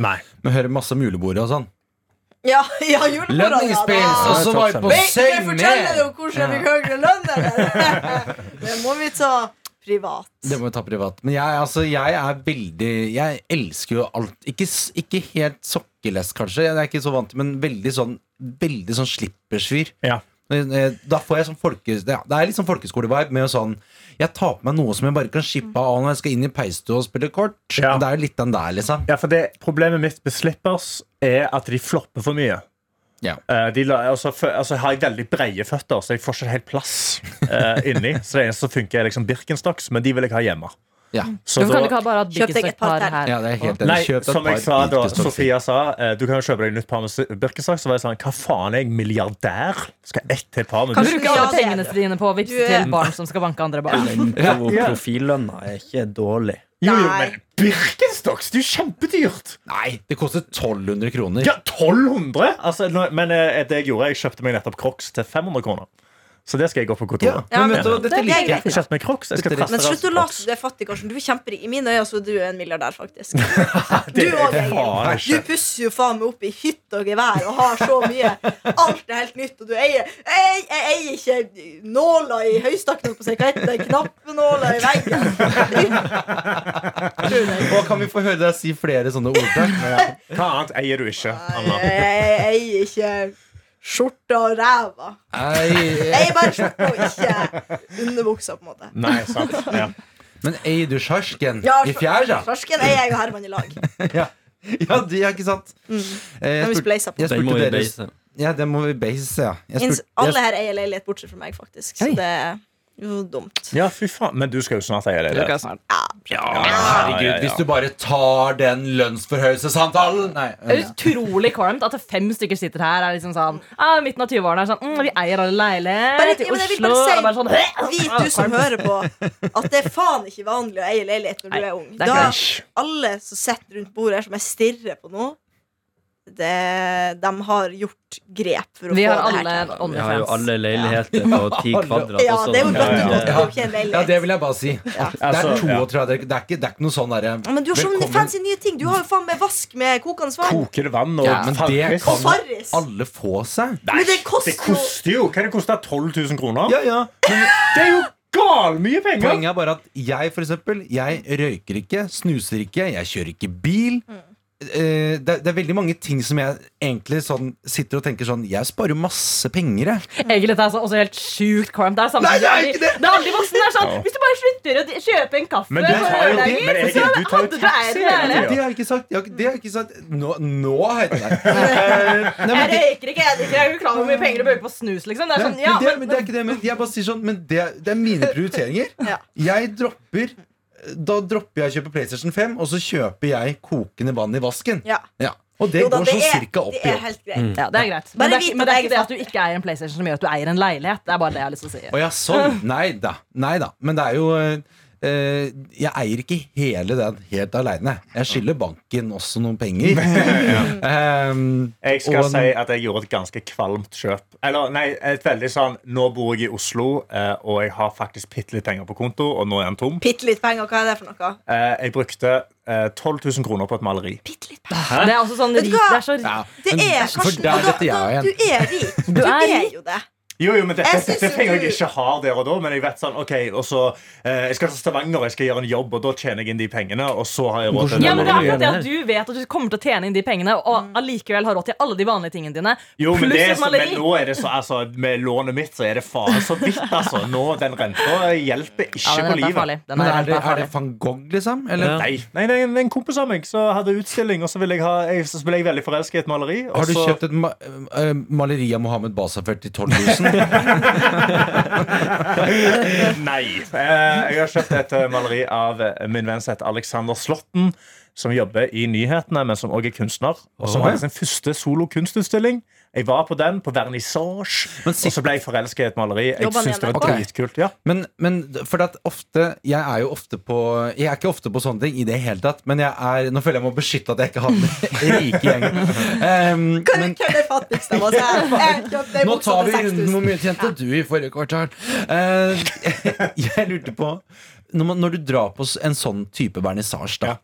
Nei. Vi hører masse om julebordet og sånn. Ja, ja Lønningspils, ja, og så var jeg på du, jeg forteller deg om hvordan vi fikk høyere lønn, eller? Det må vi ta privat. Det må vi ta privat. Men jeg, altså, jeg er veldig Jeg elsker jo alt. Ikke, ikke helt sokkeless, kanskje. Jeg er ikke så vant til Men veldig sånn Veldig sånn slippersvir. Ja. Eh, Da får jeg sånn folke, det er- litt sånn folkeskolevibe med sånn Jeg tar på meg noe som jeg bare kan shippe av når jeg skal inn i peisstua og spille kort. Ja. Det er jo litt den der, liksom. Ja, for det Problemet mitt med slippers er at de flopper for mye. Ja. Uh, de altså, altså, har jeg veldig breie føtter, så jeg får ikke helt plass uh, inni. Så det eneste som funker, er liksom Birkenstocks, men de vil jeg ha hjemme. Ja. Så du kan da- ikke ha bare hatt deg et par Birkenstock-par her? ja, det er helt. Nei, som jeg sa da Sofia sa, uh, du kan jo kjøpe deg nytt par med Birkenstocks. Så var jeg sånn, hva faen er jeg milliardær? Skal jeg ett til par med Kan du bruke alle pengene dine på å vippse til barn som skal banke andre barn? Ja. profillønna er ikke dårlig. Jo, jo, men Birkenstocks, det er jo kjempedyrt! Nei, det koster 1200 kroner. Ja, 1200! Altså, nå- men eh, det jeg gjorde, jeg kjøpte meg nettopp Crocs til 500 kroner. Så det skal jeg gå på kontoret. Ja, men men vet dette er liker jeg. har kjøpt crocs. Jeg skal Dette er- Men slutt å late som du er fattig, Karsten. Du er kjemperik. I mine øyne så du er en milliardær, faktisk. Du òg, Egil. Du pusser jo faen meg opp i hytte og gevær og har så mye. Alt er helt nytt, og du eier Jeg, jeg eier ikke nåler i høystakken, holdt på å si. Hva heter det? Knappenåler i veggen. Og kan vi få høre deg si flere sånne ordtak? Hva annet eier du ikke? Anna? Jeg eier ikke skjorta og ræva. Nei, Jeg er bare skjorta og ikke underbuksa, på en måte. Nei, sant. Ja. men eier du sjarsken Ja, i fjæra? Farsken eier jeg og Herman i lag. Ja. ja, de er ikke sant. Mm. Jeg vi spurte-. Den må vi beise. Ja, den må vi beise, ja. Jeg Ins- spurte, Alle jeg, her eier leilighet, bortsett fra meg, faktisk. Så Oi. det jo dumt. ja, fy faen. Men du skal jo snart eie. Du kan snart. herregud, hvis du bare tar den lønnsforhøyelsessamtalen Nei. Det er utrolig kvalmt at fem stykker sitter her er liksom sånn ah, midten av 20-årene. er Sånn, mm, vi eier alle leilighet i Oslo. og bare sånn, Vit du som hører på, at det er faen ikke vanlig å eie leilighet når du er ung. Da, alle som sitter rundt bordet her, som jeg stirrer på nå, det, de har gjort grep for å Vi få det her til. Vi har jo alle leiligheter på ti kvadrat Ja, det er jo godt Ja, ja, ja. Det Ja, det vil jeg bare si. Det er Altså, 32. Det er ikke, det er ikke noe sånn derre Men du har så mye fancy nye ting. Du har jo faen meg vask med kokende vann. Koker vann og Ja, men det kan Farris. alle få seg. Nei, Men det koster det koster jo Kan det koste 12 000 kroner? Ja, ja. Men Det er jo gal mye penger! poenget er bare at jeg, for eksempel, jeg røyker ikke, snuser ikke, jeg kjører ikke bil. Eh, det, det er veldig mange ting som jeg egentlig sånn, sitter og tenker sånn Jeg sparer jo masse penger, jeg. Egentlig det er så- også helt sjukt kvalmt. Det er samme Nei, det er ikke det! det er aldri voksne. Det er sånn, Hvis du bare slutter å kjøpe en kaffe Men du tar jo- det. men Egil, så du tar jo taxi. Det har jeg ikke sagt. Jeg ikke- det har jeg ikke sagt. Nå, nå har jeg det. Eh, nei, men Jeg røyker ikke, jeg. Jeg er ikke klar over hvor mye penger du bruker på snus. liksom Det er sånn, ja, men, det, men det er ikke det. Men jeg bare sier sånn Men det, det er mine prioriteringer. Ja. Jeg dropper Da dropper jeg å kjøpe PlayStation 5, og så kjøper jeg kokende vann i vasken. Ja. Ja. Og det Jo da, går det sånn er, cirka opp det i opp. helt greit. Ja, det er greit. Men det er, men det er ikke det at du ikke eier en PlayStation som gjør at du eier en leilighet. Det er bare det jeg har lyst til å si. Å ja, sånn. Nei da. Nei da. Men det er jo eh, Jeg eier ikke hele den helt aleine. Jeg skylder banken også noen penger. um, Jeg skal og- si at jeg gjorde et ganske kvalmt kjøp. Eller nei, et veldig sånn Nå bor jeg i Oslo, eh, og jeg har faktisk bitte litt penger på konto, og nå er den tom. Bitte litt penger, hva er det for noe? Eh, jeg brukte eh, 12 000 kroner på et maleri. Bitte litt penger. Det er også sånn du rik, det er så Ja, Det er Karsten. igjen. du er rik. Du, Du er er, jo det. Jo, jo, men dette, Jeg dette er penger du- jeg ikke har der og da. Men jeg vet sånn, ok, og så eh, Jeg skal til Stavanger, jeg skal gjøre en jobb, og da tjener jeg inn de pengene. Og så har jeg råd til ja, men det er akkurat det at Du vet at du kommer til å tjene inn de pengene, og allikevel har råd til alle de vanlige tingene dine. Jo, men, det så, men nå er det så, altså, med lånet mitt så er det faen så vidt, altså. Nå, Den renta hjelper ikke Ja, på livet. er Men er, det, er det van Gogh, liksom? Eller? Ja. Nei, nei, er en, kompis av meg som hadde utstilling, og så jeg, ha, jeg, så ble jeg veldig forelska i et maleri. Og Har du så, kjøpt et ma eh, maleri av Mohammed Basafert i 12 000? Nei. Eh, jeg har kjøpt et eh, maleri av eh, min venn som heter Alexander Slåtten, som jobber i nyhetene, men som også er kunstner. Og som har sin første solokunstutstilling. Jeg var på den, på vernissasje, og så ble jeg forelska i et maleri. Jeg synes det var dritkult. Ja. Men, men for at ofte Jeg er jo ofte på Jeg er ikke ofte på sånne ting i det hele tatt, men jeg er Nå føler jeg må beskytte at jeg ikke har den rike gjengen. Um, Hvem men hvem er fattigst av oss her? Jeg nå tar vi runden hvor mye tjente du i forrige kvartal. Uh, jeg lurte på når, man, når du drar på en sånn type vernissasje, da.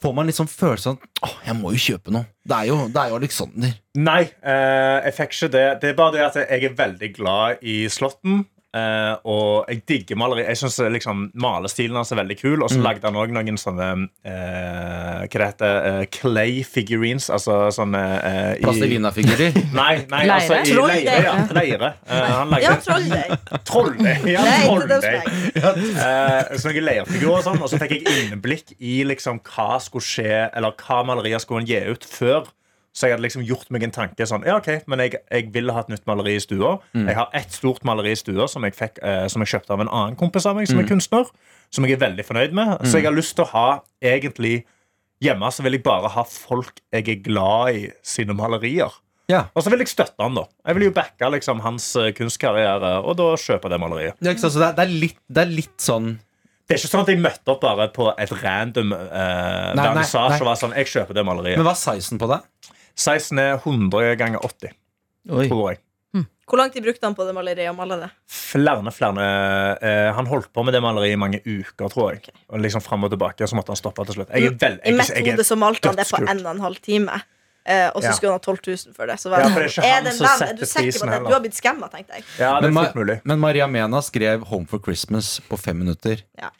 Får man liksom følelsen av Åh, jeg må jo kjøpe noe. Det er jo, det er jo Alexander. Nei, eh, jeg fikk ikke det. Det er bare det at jeg er veldig glad i Slåtten. Eh, og jeg digger maleri. Jeg synes liksom Malestilen hans er veldig kul. Og så lagde han òg noen sånne uh, Hva det heter uh, Clay figurines. Altså sånne uh, Plastelina-figurer. Nei, nei Leire? altså i Trolldeig. leire. Ja, leire. Eh, han lagde Ja, trolldeig. Trolldeig. Ja, trolldeig. Eh, så noen leirfigurer og sånn, og så fikk jeg innblikk i liksom hva skulle skje, eller hva malerier skulle han gi ut før. Så jeg hadde liksom gjort meg en tanke sånn Ja, ok, men jeg, jeg ville ha et nytt maleri i stua. Jeg har ett stort maleri i stua som jeg, fikk, eh, som jeg kjøpte av en annen kompis av meg som er kunstner. Som jeg er veldig fornøyd med. Så jeg har lyst til å ha egentlig Hjemme så vil jeg bare ha folk jeg er glad i sine malerier. Ja. Og så vil jeg støtte han da Jeg vil jo backe liksom hans eh, kunstkarriere, og da kjøpe det maleriet. Det er, det er, det, er litt, det er litt sånn Det er ikke sånn at jeg møtte opp bare på et random eh, Nei, nei, nei. og var sånn Jeg kjøper det maleriet. Men hva er sizen på det? Sizen er 100 ganger 80, Oi. tror jeg. Hvor lang tid brukte han på det maleriet? og male det? Flere, flere eh, Han holdt på med det maleriet i mange uker, tror jeg. Og liksom frem og tilbake, så måtte han stoppe til slutt. Jeg er vel, I jeg, mitt jeg, jeg, hode så malte han det på en og en halv time. Eh, og så Ja. skulle han ha 12 000 for det. Så var Ja, for det er ikke er han det som setter Er du sikker prisen på det? Du har blitt skamma, tenkte jeg. ja, det Men, er fullt mulig. men Maria Mena skrev 'Home for Christmas' på fem minutter. Ja.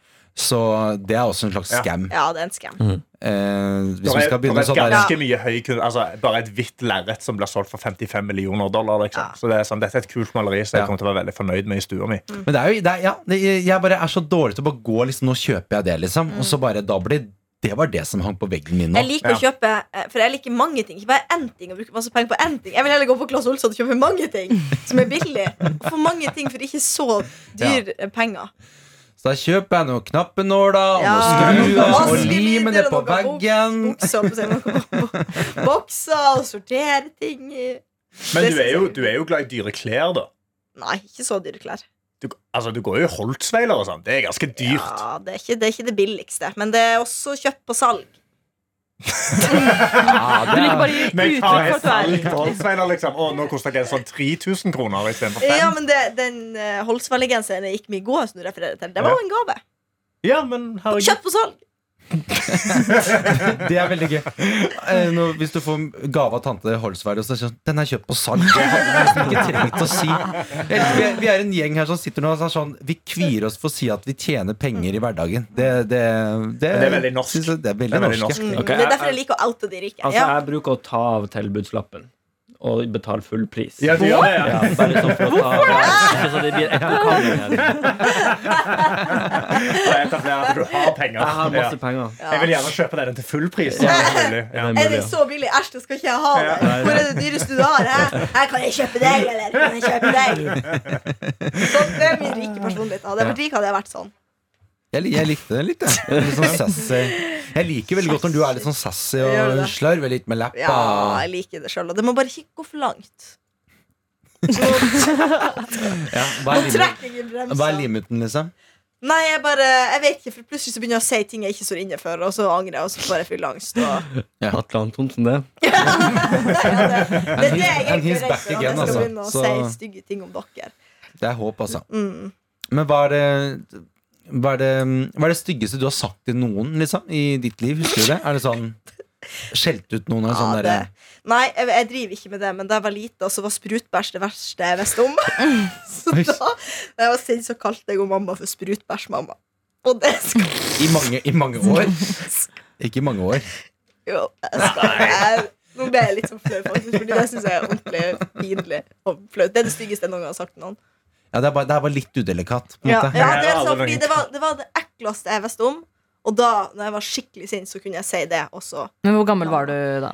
Så det er også en slags scam. Ja, det er en scam. Eh, hvis vi skal begynne sånn der ganske mye høy altså, Bare et hvitt lerret som blir solgt for 55 millioner dollar. Liksom. Ja. Så det er sånn, Dette er et kult maleri som jeg kommer til å være veldig fornøyd med i stua mi. Mm. Men det er jo, det er, ja, det, jeg bare er så dårlig til å bare gå liksom, Nå kjøper jeg det, liksom. Og så bare da blir det var det som hang på veggen min Jeg nå. liker å kjøpe eh, For jeg liker mange ting. Ikke bare én ting og bruke masse penger på én ting. Jeg vil heller gå på Claes Olsson og kjøpe mange ting som er billig. Og få mange ting for ikke så dyr ja. penger. Så da kjøper jeg noen knappenåler og Ja, noen skruer og limer det på veggen. Bokser og sortere ting i Men du er, jo, du er jo glad i dyre klær, da. Nei, ikke så dyre klær. Du, altså, du går jo i Holtzweiler og sånn. Det er ganske dyrt. Ja, det, er ikke, det er ikke det billigste, men det er også kjøpt på salg. Ja, Du det liker er, bare å gi Men uttrykk for at du er liksom? Å, nå koster genseren 3000 kroner istedenfor Ja, men det, Den uh, Holsvallgenseren jeg gikk i går, som du refererer til, det var jo en gave. Ja, men herregud. Kjøpt på salg. det er veldig gøy. Eh, nå, hvis du får gave av tante Holsvær, og så er det sånn Den er kjøpt på salg. Ikke trengt å si. Vi er, vi er en gjeng her som sitter nå og sier sånn Vi kvier oss for å si at vi tjener penger i hverdagen. Det, det, det, det er veldig norsk. Det er veldig, Det er veldig norsk. Mm, Ok, det er derfor jeg liker å oute de rike. Altså, jeg bruker å ta av tilbudslappen og betale full pris. Ja, du gjør det, ja. Ja, bare sånn for å ta Ikke så det blir ekkokammer her. Og at du har penger. Jeg har masse Ja. penger. Jeg vil gjerne kjøpe den til full pris. Ja. er det. Ja. Er Er det så billig? Æsj, det skal ikke jeg ha det. Hvor er det dyreste du har? Hæ? Her kan jeg kjøpe deg, eller? Kan jeg kjøpe deg? Så det er min rike personlighet. Hadde jeg vært rik, hadde jeg vært sånn. Jeg, jeg likte det litt, jeg. Litt sånn sassy. Jeg liker veldig godt når du er litt sånn sassy og det? slarver litt med Ja, jeg liker det sjøl. Og det må bare ikke gå for langt. Ja, hva er limiten, hva er limiten, liksom? Nei, jeg bare Jeg vet ikke, for plutselig så begynner jeg å si ting jeg ikke står inne for, og så angrer jeg, og så får jeg full angst. Og... Atle Antonsen, det. det, det er det jeg egentlig er redd for, at jeg skal altså. begynne å Så- si stygge ting om dere. Det er håp, altså. Mm. Men hva er det hva er, det, hva er det styggeste du har sagt til noen liksom, i ditt liv? Husker du det? Er det sånn Skjelt ut noen? Eller sånn Ja, derre- nei, jeg, jeg driver ikke med det, men da jeg var lita, så var sprutbæsj det verste jeg visste om. så da jeg var sint, så kalte jeg mamma for sprutbæsjmamma. Og det skal I, mange, I mange år? Ikke i mange år. jo jeg skal, jeg, Nå ble jeg litt sånn flau, faktisk, Fordi det syns jeg er ordentlig pinlig og flaut. Det er det styggeste jeg noen gang har sagt til noen. Ja, det, er bare, det er bare litt udelikat. På en Ja, måte. ja, det, er har sånn, fordi det, var, det var det ekleste jeg visste om. Og da når jeg var skikkelig sint, så kunne jeg si det også. Men hvor gammel var du da?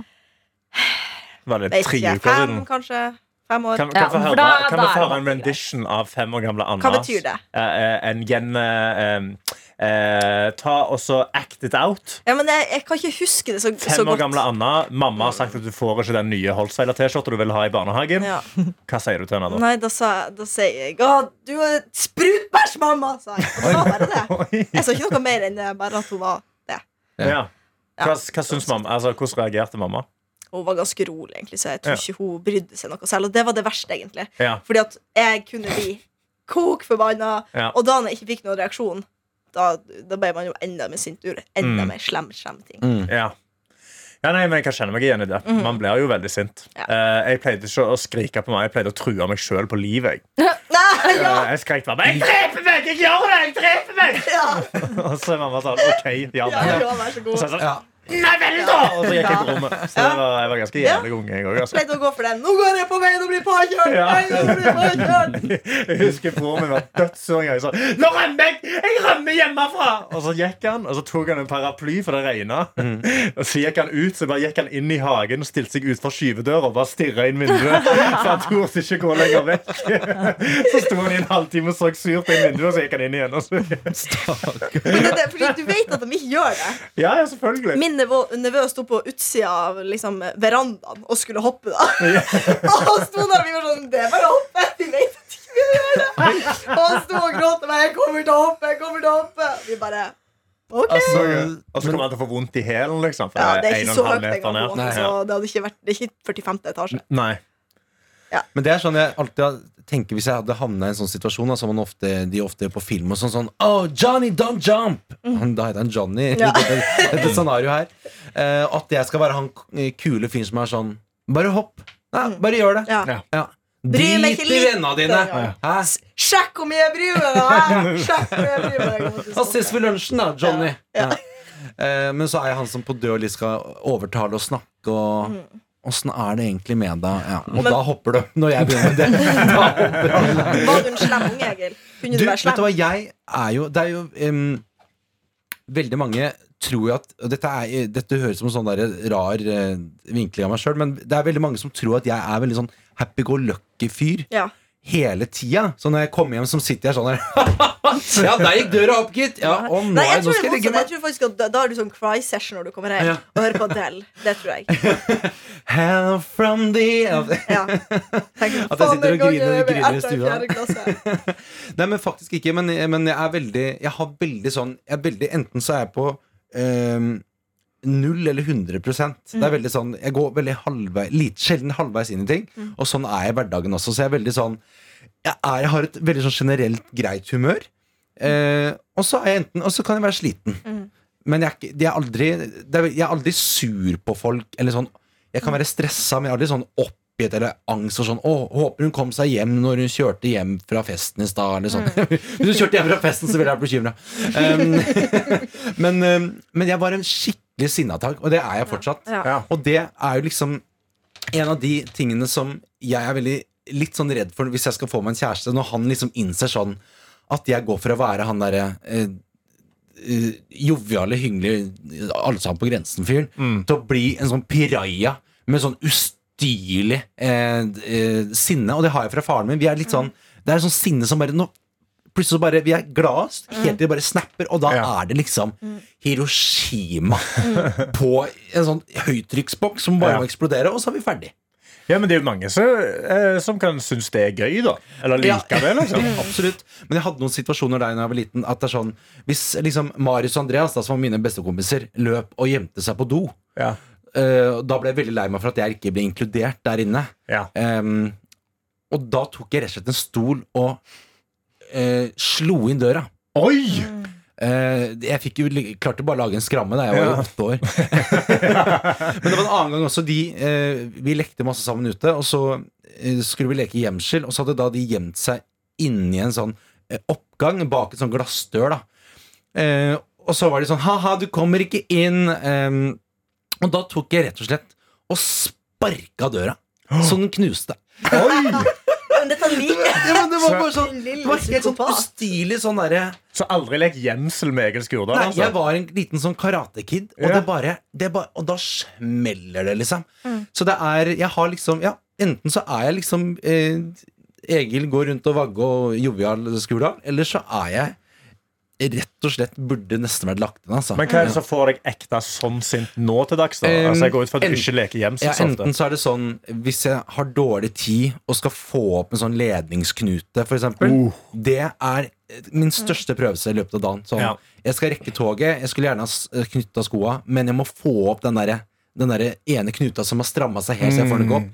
Var det Vet tre ikke, uker fem, siden? kanskje? Fem år? Kan, kan, Ja, få høre, da- kan da vi få høre en rendition av fem år gamle Anna? Hva betyr det? Eh, eh, en gjen... eh, eh, ta og så act it out. Ja, men jeg, jeg kan ikke huske det så, så Fem år gamle Anna. Mamma har sagt at du får ikke den nye Holtzweiler-T-skjorta du vil ha i barnehagen. Ja. Hva sier du til henne da? Nei, da, sa, da sier jeg Å, du er sprutbæsj, mamma! Sa jeg. Og det var bare det. Jeg sa ikke noe mer enn det, bare at hun var det. Ja. Hva, hva syns mamma? Altså, hvordan reagerte mamma? Hun var ganske rolig, egentlig, så jeg tror Ja. ikke hun brydde seg noe selv. Og det var det verste, egentlig. Ja. Fordi at jeg kunne bli kok forbanna, Ja. og da han ikke fikk noen reaksjon, da, da ble man jo enda mer sint. Enda Mm. mer slem, slem ting. Ja. ja, nei, men Jeg kan kjenne meg igjen i det. Man blir jo veldig sint. Ja. Uh, jeg pleide ikke å skrike på meg, jeg pleide å true meg sjøl på livet. Jeg, Nei, ja! uh, jeg skrek bare 'Jeg dreper meg! Jeg gjør det! Jeg dreper meg!' Ja, Og så er mamma sånn 'OK, ja ja, ja, vær så Og så god. er jeg sånn Ja. Nei vel, da! Og så gikk jeg på rommet. Så det jeg var, jeg var ganske Ja. jævlig ung, jeg òg. Altså. Pleide å gå for den. Nå går jeg på veien og blir påkjørt! Ja. Nei, nå blir jeg påkjørt! Jeg husker broren min var dødssur Jeg sa 'Nå rømmer jeg! Jeg rømmer hjemmefra!' Og så gikk han, og så tok han en paraply, for det regna. Og så gikk han ut, så bare gikk han inn i hagen og stilte seg utenfor skyvedøra og bare stirra inn vinduet. For han torde ikke gå lenger vekk. Så sto han i en halvtime og så surt inn vinduet, og så gikk han inn igjen. Og så, Men det, er fordi du vet at de ikke gjør det. ja, ja, selvfølgelig. Min nevø, nevø sto på utsida av liksom, verandaen og skulle hoppe. da Og han sto der og vi var sånn Det er bare å hoppe! Vi vet at ikke vi gjør det! Og han sto og gråt og bare 'Jeg kommer til å hoppe! Jeg kommer til å hoppe!' Vi bare OK. Altså, Og så kommer han til å få vondt i hælen, liksom. For Ja, det er ikke så høyt engang. det, hadde ikke vært, det er ikke 45. etasje. Nei. Men det er sånn jeg alltid tenker hvis jeg hadde havna i en sånn situasjon, som man ofte, de ofte gjør på film, og sånn sånn Oh, Johnny, don't jump! Mm. da heter han Johnny i Ja. dette, dette scenarioet her. Uh, at jeg skal være han kule fyren som er sånn Bare hopp. Nei, bare gjør det. Ja. Ja. Ja. Bry meg ikke litt. vennene dine. Ja. Sjekk om jeg bryr meg! da! Sjekk om jeg bryr meg Da ses vi lunsjen, da, Johnny. Ja. Ja. Eh, men så er jeg han som på død og liv skal overtale og snakke og Åssen er det egentlig med deg? Ja. Og. Men- da hopper du, når jeg begynner med det. Da hopper alle. Var du en slem unge, Egil? Kunne Du, du, være vet du hva, jeg er jo Det er jo um, Veldig mange tror jo at og dette, er, dette høres som en sånn der rar uh, vinkling av meg sjøl, men det er veldig mange som tror at jeg er veldig sånn happy-go-lucky-fyr Ja. Hele tida. Så når jeg kommer hjem, som sitter jeg sånn her Ja, der gikk døra opp, gitt! Ja, nå, Nei, jeg nå skal jeg legge motsatte. jeg tror faktisk at da, da har du sånn cry session når du kommer hjem Ja. og hører på Adele. Det tror jeg. Hell from the Ja. Tenk, At jeg sitter og griner- griner i stua. Nei, men faktisk ikke. Men, men jeg er veldig Jeg har veldig sånn jeg er veldig, Enten så er jeg på ehm, null eller 100% Det Mm. er veldig sånn Jeg går veldig halvveis litt, Sjelden halvveis inn i ting. Mm. Og sånn er jeg i hverdagen også. Så jeg er veldig sånn Jeg, er, jeg har et veldig sånn generelt greit humør. Eh, og så er jeg enten Og så kan jeg være sliten. Mm. Men jeg er, er aldri, de er, jeg er aldri sur på folk. Eller sånn Jeg kan være stressa, men jeg er aldri sånn oppgitt eller angst. Og sånn, å, håper hun kom seg hjem når hun kjørte hjem fra festen i stad. Eller sånn. Hvis hun kjørte hjem fra festen, så ville jeg vært bekymra. Um, men, um, men jeg var en skikkelig sinnatak, og det er jeg fortsatt. Ja. Ja. Og det er jo liksom en av de tingene som jeg er veldig litt sånn redd for hvis jeg skal få meg en kjæreste, når han liksom innser sånn at jeg går for å være han derre eh, eh, joviale, hyggelige, alle sammen på grensen-fyren, til å bli en sånn piraja med sånn ustyrlig eh, eh, sinne. Og det har jeg fra faren min. Vi er litt sånn Det er sånn sinne som bare nå, Plutselig så bare Vi er glad, helt til det bare snapper, og da Ja. er det liksom Hiroshima på en sånn høytrykksboks som bare Ja. må eksplodere, og så er vi ferdig. Ja, men det er jo mange som, eh, som kan synes det er gøy, da. Eller liker det, liksom. Absolutt. Men jeg hadde noen situasjoner der da jeg var liten. At det er sånn Hvis liksom Marius og Andreas, da, som var mine bestekompiser, løp og gjemte seg på do, Ja. eh, da ble jeg veldig lei meg for at jeg ikke ble inkludert der inne. Ja. Eh, og da tok jeg rett og slett en stol og eh, slo inn døra. Oi! Eh, jeg fikk jo klarte bare å lage en skramme da jeg var Ja. jo åtte år. Men det var en annen gang også. De, eh, vi lekte masse sammen ute, og så eh, skulle vi leke gjemsel. Og så hadde da de gjemt seg inni en sånn eh, oppgang bak en sånn glassdør. da eh, Og så var de sånn Ha-ha, du kommer ikke inn. Em, og da tok jeg rett og slett og sparka døra. Så den knuste. Men dette liker. Ja, men det var bare sånn Det var helt sånn ustilig sånn derre Så aldri lek gjemsel med Egil Skurdal, Nei, altså? jeg var en liten sånn karatekid, og, Ja. det bare, det bare, og da smeller det, liksom. Så det er Jeg har liksom Ja, enten så er jeg liksom eh, Egil går rundt og vagger og jovial Skurdal, eller så er jeg rett og slett burde nesten vært lagt inn, altså. Men hva er det som får deg ekte sånn sint nå til dags? da? Um, Altså, jeg går ut fra at du en- ikke leker hjem Ja, enten så er det sånn Hvis jeg har dårlig tid og skal få opp en sånn ledningsknute, eksempel Uh. Det er min største prøvelse i løpet av dagen. Sånn, Ja. Jeg skal rekke toget, jeg skulle gjerne ha knytta skoa, men jeg må få opp den derre den der ene knuta som har stramma seg helt så jeg får den ikke opp.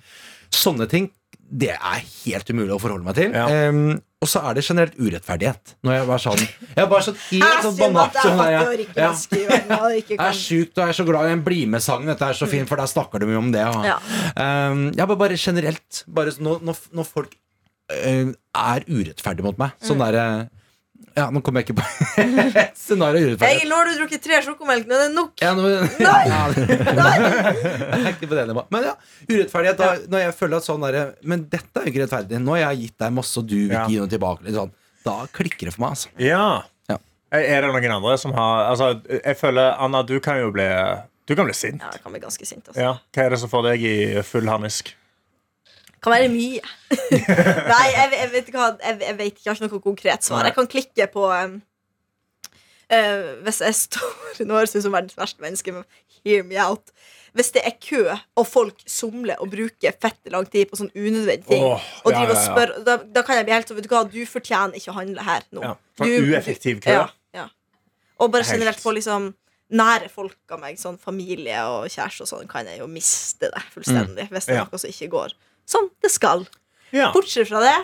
Sånne ting det er helt umulig å forholde meg til. Ja. Em, og så er det generelt urettferdighet. Når jeg var sånn Jeg var sånn helt sånn banalt sånn der, jeg, ja. Jeg er sjukt og jeg er så glad i en Bli med-sangen. Dette er så fint, for der snakker de mye om det. Og, Ja. Um, ja, bare generelt. Bare når, når, folk eh, er urettferdige mot meg. Sånn derre Ja, nå kommer jeg ikke på et scenario urettferdig. Egil, nå har du drukket tre sjokomelk. Nå er det nok. Ja, nå, Nei! Ja, jeg er ikke på det. Men ja, urettferdighet. Da, når jeg føler at sånn derre Men dette er jo ikke rettferdig. Nå har jeg gitt deg masse, og du vil Ja. ikke gi noe tilbake. Sånn. Da klikker det for meg, altså. Ja. Ja. Er det noen andre som har Altså, jeg føler Anna, du kan jo bli Du kan bli sint. Ja, jeg kan bli ganske sint. Altså. Ja. Hva er det som får deg i full harnisk? Kan være mye. Nei, jeg, jeg vet ikke jeg, jeg vet ikke, jeg har ikke noe konkret svar. Jeg kan klikke på um, uh, Hvis jeg står Nå høres jeg ut som verdens verste menneske, men hear me out. Hvis det er kø, og folk somler og bruker fette lang tid på sånn unødvendige ting, oh, og ja, driver ja, ja. spør, da, da kan jeg bli helt sånn Vet du hva, du fortjener ikke å handle her nå. Du- ueffektiv kø. Og bare Helt. generelt få liksom nære folk av meg, sånn familie og kjæreste og sånn, kan jeg jo miste det fullstendig hvis det er noe som ikke går som det skal. Ja. Bortsett fra det,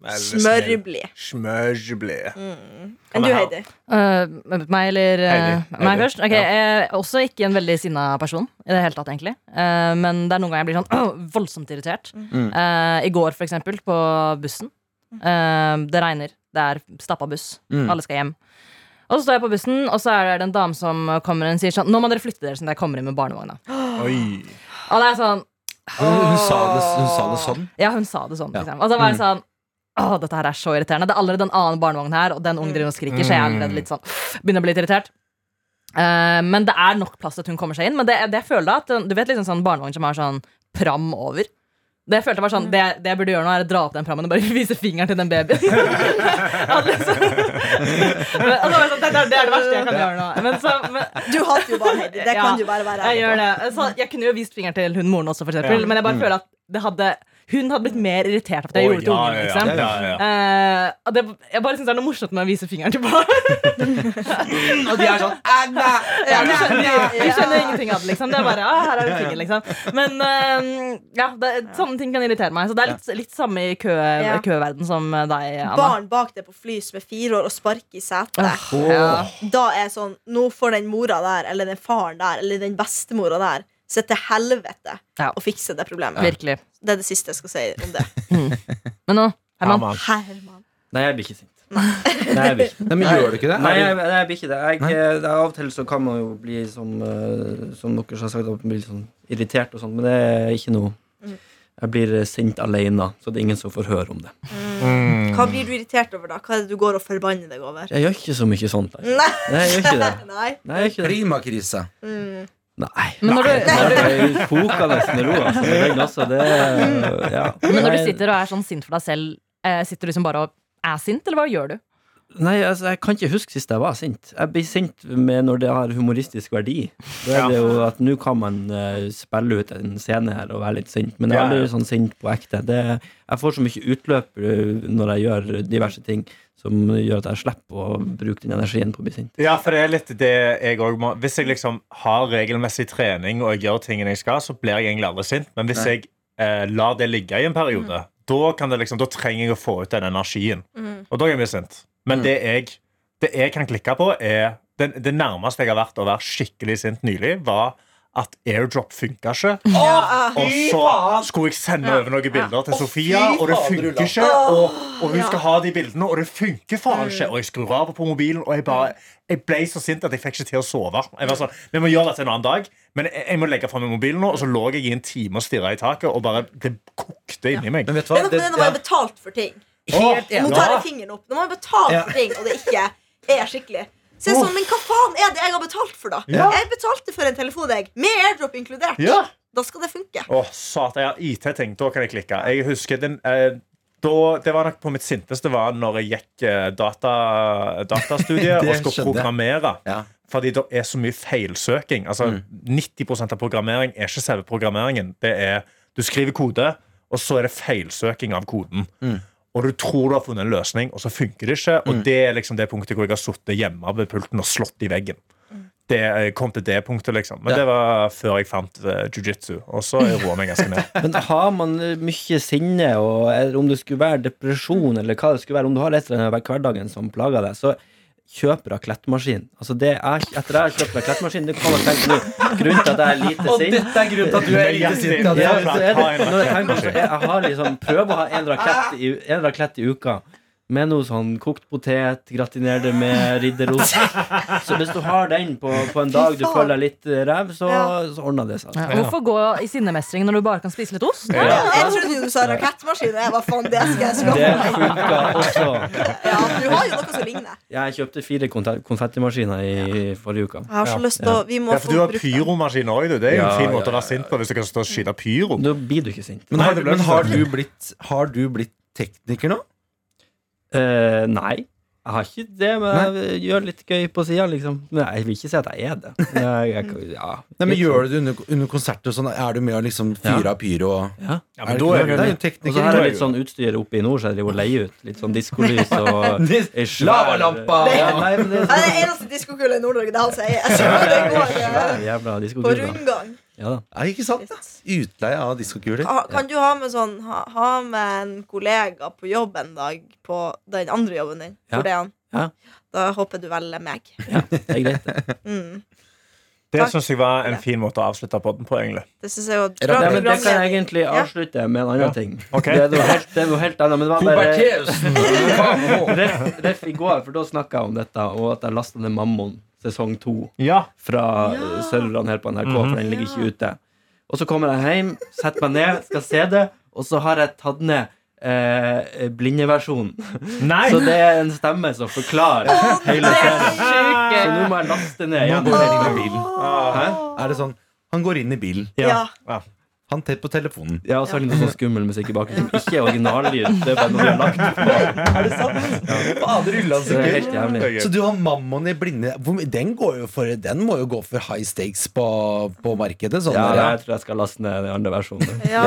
smørblid. Smørblid. Enn du, Heidi? Uh, meg eller uh, Heidi. meg først? Okay, ja. Jeg er også ikke en veldig sinna person. I det hele tatt egentlig Uh, Men det er noen ganger jeg blir sånn åh, voldsomt irritert. Uh, I går, for eksempel, på bussen. Uh, det regner. Det er stappa buss. Alle skal hjem. Og så står jeg på bussen, og så er det en dame som kommer og sier sånn Nå må dere flytte dere, sånn at jeg kommer inn med barnevogna. Oi. Og det er sånn Hun, hun, sa det, hun sa det sånn. Ja, hun sa det sånn. Ja. Liksom. Og så var jeg sånn Åh, dette her er så irriterende. Det er allerede en annen barnevogn her, og den ungen driver og skriker, så jeg er allerede litt sånn Begynner å bli litt irritert. Uh, men det er nok plass til at hun kommer seg inn. Men det, det jeg føler da at Du vet liksom sånn barnevogn som har sånn pram over? Det jeg følte var sånn Det, det jeg burde gjøre nå, er å dra opp den prammen og bare vise fingeren til den babyen. altså, altså, jeg sånn, det, er- det er det verste jeg kan gjøre nå. Men så, men, Du hater jo barn, Heidi. Det Ja, kan du bare være jeg ærlig gjør det. Så jeg kunne jo vist fingeren til hun moren også, for eksempel, Ja. men jeg bare føler at det hadde, hun hadde blitt mer irritert av at jeg gjorde det til ungen. Liksom. Eh, det, jeg bare synes det er noe morsomt med å vise fingeren til barn. Og de er sånn Ja, de, skjønner, de skjønner ingenting av det. Liksom. Det er bare ah, 'her er det fingeren, liksom. Men uh, ja, det, sånne ting kan irritere meg. Så det er litt, litt samme i kø, Ja. køverden som deg, Anna. Barn bak deg på fly som er fire år og sparker i setet. Ja. Da er sånn Nå får den mora der, eller den faren der, eller den bestemora der se til helvete Ja. og fikse det problemet. Virkelig. Det er det siste jeg skal si om det. Men nå, Herman. Herman. Herman. Nei, jeg blir ikke sint. Nei, jeg blir ikke. Nei, men gjør du ikke det? Nei, jeg, jeg blir ikke det. Jeg, det er av og til så kan man jo bli som, eh, som dere har sagt, litt sånn irritert og sånn, men det er ikke noe Jeg blir eh, sint alene, så det er ingen som får høre om det. Mm. Hva blir du irritert over, da? Hva er det du går og forbanner deg over? Jeg gjør ikke så mye sånt. Altså. Nei. Nei, jeg gjør ikke det. Nei. Nei, jeg gjør ikke det. Klimakrise. Nei. Men når du, når du, Jeg med ro, altså. Den også, det ja. men når du sitter og er sånn sint for deg selv, eh, sitter du liksom bare og er sint, eller hva gjør du? Nei, altså, jeg kan ikke huske sist jeg var sint. Jeg blir sint med når det har humoristisk verdi. Da er det jo at nå kan man uh, spille ut en scene her og være litt sint, men jeg er aldri sånn sint på ekte. Det, jeg får så mye utløp eh, når jeg gjør diverse ting som gjør at jeg slipper å bruke den energien på å bli sint. Ja, for det er litt det jeg òg må Hvis jeg liksom har regelmessig trening og jeg gjør tingene jeg skal, så blir jeg egentlig aldri sint. Men hvis jeg eh, lar det ligge i en periode, da, kan det liksom, da trenger jeg å få ut den energien. Og da er jeg mye sint. Men det, jeg, det jeg kan klikke på, er det, det nærmeste jeg har vært å være skikkelig sint nylig, var at airdrop funka ikke. Og så skulle jeg sende over noen bilder til Sofia, og det funker ikke. Og, og hun skal ha de bildene, og det funker faen ikke. Og jeg skrur av på mobilen, og jeg bare Jeg ble så sint at jeg fikk ikke til å sove. Jeg var sånn, Vi må gjøre dette en annen dag, men jeg, jeg må legge fra meg mobilen nå. Og så lå jeg i en time og stirra i taket, og bare det kokte inni meg. Men vet du hva? det nå man jeg betalt for ting. Helt Nå enig. tar jeg fingeren opp. Nå må jeg betalt for ting, og det ikke er skikkelig. Så er det sånn, Men hva faen er det jeg har betalt for, da? Ja. Jeg betalte for en telefon, jeg, med airdrop inkludert. Ja. Da skal det funke. Å, satan, jeg har IT-ting. Da kan jeg klikke. Jeg husker den eh, da, Det var nok på mitt sinteste var når jeg gikk eh, data, datastudiet og skulle programmere. Ja. Fordi det er så mye feilsøking. Altså, 90% av programmering er ikke selve programmeringen. Det er, du skriver kode, og så er det feilsøking av koden. Og du tror du har funnet en løsning, og så funker det ikke. Og det er liksom det punktet hvor jeg har sittet hjemme ved pulten og slått i veggen. Det jeg kom til det punktet, liksom. Men Ja. det var før jeg fant uh, jiu-jitsu. Og så roa meg ganske ned. Men har man eh, mye sinne, og om det skulle være depresjon, eller hva det skulle være, om du har et eller annet hverdagen som plager deg, så kjøp raklettmaskin. Altså det er, etter jeg har kjøpt raklettmaskin, det kan jeg tenke nå, grunnen til at jeg er lite sint dette er grunnen til at du er lite sint. Ja, er det, når jeg, tenker, så jeg, jeg har liksom prøver å ha en rakett i, en rakett i uka. Med noe sånn kokt potet, gratinere det med ridderost. Så hvis du har den på, på en dag du føler deg litt ræv, så, Ja. så ordner det seg. Ja. Hvorfor gå i sinnemestring når du bare kan spise litt ost? Ja, jeg trodde du sa rakettmaskin, jeg var faen, det skal jeg Det skaffe meg. funka også. Ja, du har jo noe som ligner. Jeg kjøpte fire konfettimaskiner i forrige uke. Jeg har så lyst til å Vi må Ja, få du har pyromaskin òg, du. Det er jo en Ja, fin ja, måte å være sint på hvis du kan stå og skyte pyro. Da blir du ikke sint. Men har, det men har, du blitt, har du blitt tekniker nå? Eh, nei. Jeg har ikke det, men jeg gjør litt gøy på sida, liksom. Men jeg vil ikke si at jeg er det. Jeg, jeg, ja, Nei, men Gjør du det under, under konserter og sånn? Er du med å liksom fyre Ja. av pyro? Og, sånn. Ja. Ja, men er da er det? jo det er jo Og så har jeg litt sånn utstyr oppe i nord, så jeg driver og leier ut. Litt sånn diskolys og Lavalampa! Det, nei, det er det er eneste diskokula i Nord-Norge, det er han sier. Så det går på rundgang. Ja da. Ja, ikke sant? da? Utleie av diskokuler. Kan du ha med sånn ha, ha med en kollega på jobb en dag på den andre jobben din? Ja. For det er han. Ja. Da håper du velger meg. Det er greit, det. Mm. Det Takk. syns jeg var en fin måte å avslutte podden på. egentlig Det synes jeg var Ja, bra Ja, men det kan jeg egentlig avslutte med en annen Ja. ting. Ok. Det er noe helt, det er noe helt annet. Men det var bare ref, ref i går, for da snakka jeg om dette, og at jeg lasta ned Mammon sesong to Ja. fra Ja. ja. serverne her på NRK, for den ligger ikke ute. Og så kommer jeg hjem, setter meg ned, skal se det, og så har jeg tatt ned eh, blindeversjonen. Så det er en stemme som forklarer hele serien. Så nå må jeg laste ned Ja, det går inn i bilen. Hæ? Er det sånn Han går inn i bilen. Ja. Ja. Han tett på telefonen. Ja, og så er det litt sånn skummel musikk i bakgrunnen. som Ikke originallyd. Det er bare noe vi har lagt på. Er det sant? Fader Så det er helt jævlig. Så du har Mammon i blinde Den, går jo for, den må jo gå for high stakes på, på markedet. Sånn Ja, der, jeg tror jeg skal laste ned den andre versjonen. Ja.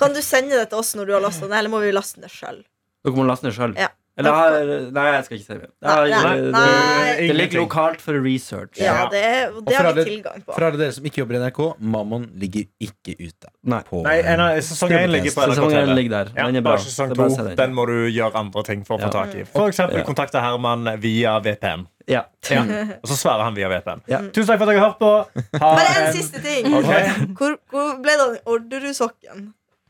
Kan du sende det til oss når du har lastet den, eller må vi laste den sjøl? Dere må laste den sjøl. Ja. Eller har Nei, jeg skal ikke si mer. Nei, det- Det ligger lokalt for research. Ja, det, det har vi alle- tilgang på. For alle dere som ikke jobber i NRK, Mammon ligger ikke ute. Nei. På, Nei, en Sesong én ligger på NRK Sesong ligger der. Ja, Den er bra. bare sesong to, den. den må du gjøre andre ting for å få tak i. For eksempel Ja. kontakte Herman via VPN. Ja. Ja. Og så svarer han via VPN. Ja. Tusen takk for at dere har hørt på. Ha Bare en siste ting. Okay. Hvor, hvor ble det av den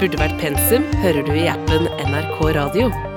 Burde vært pensum hører du i appen NRK Radio.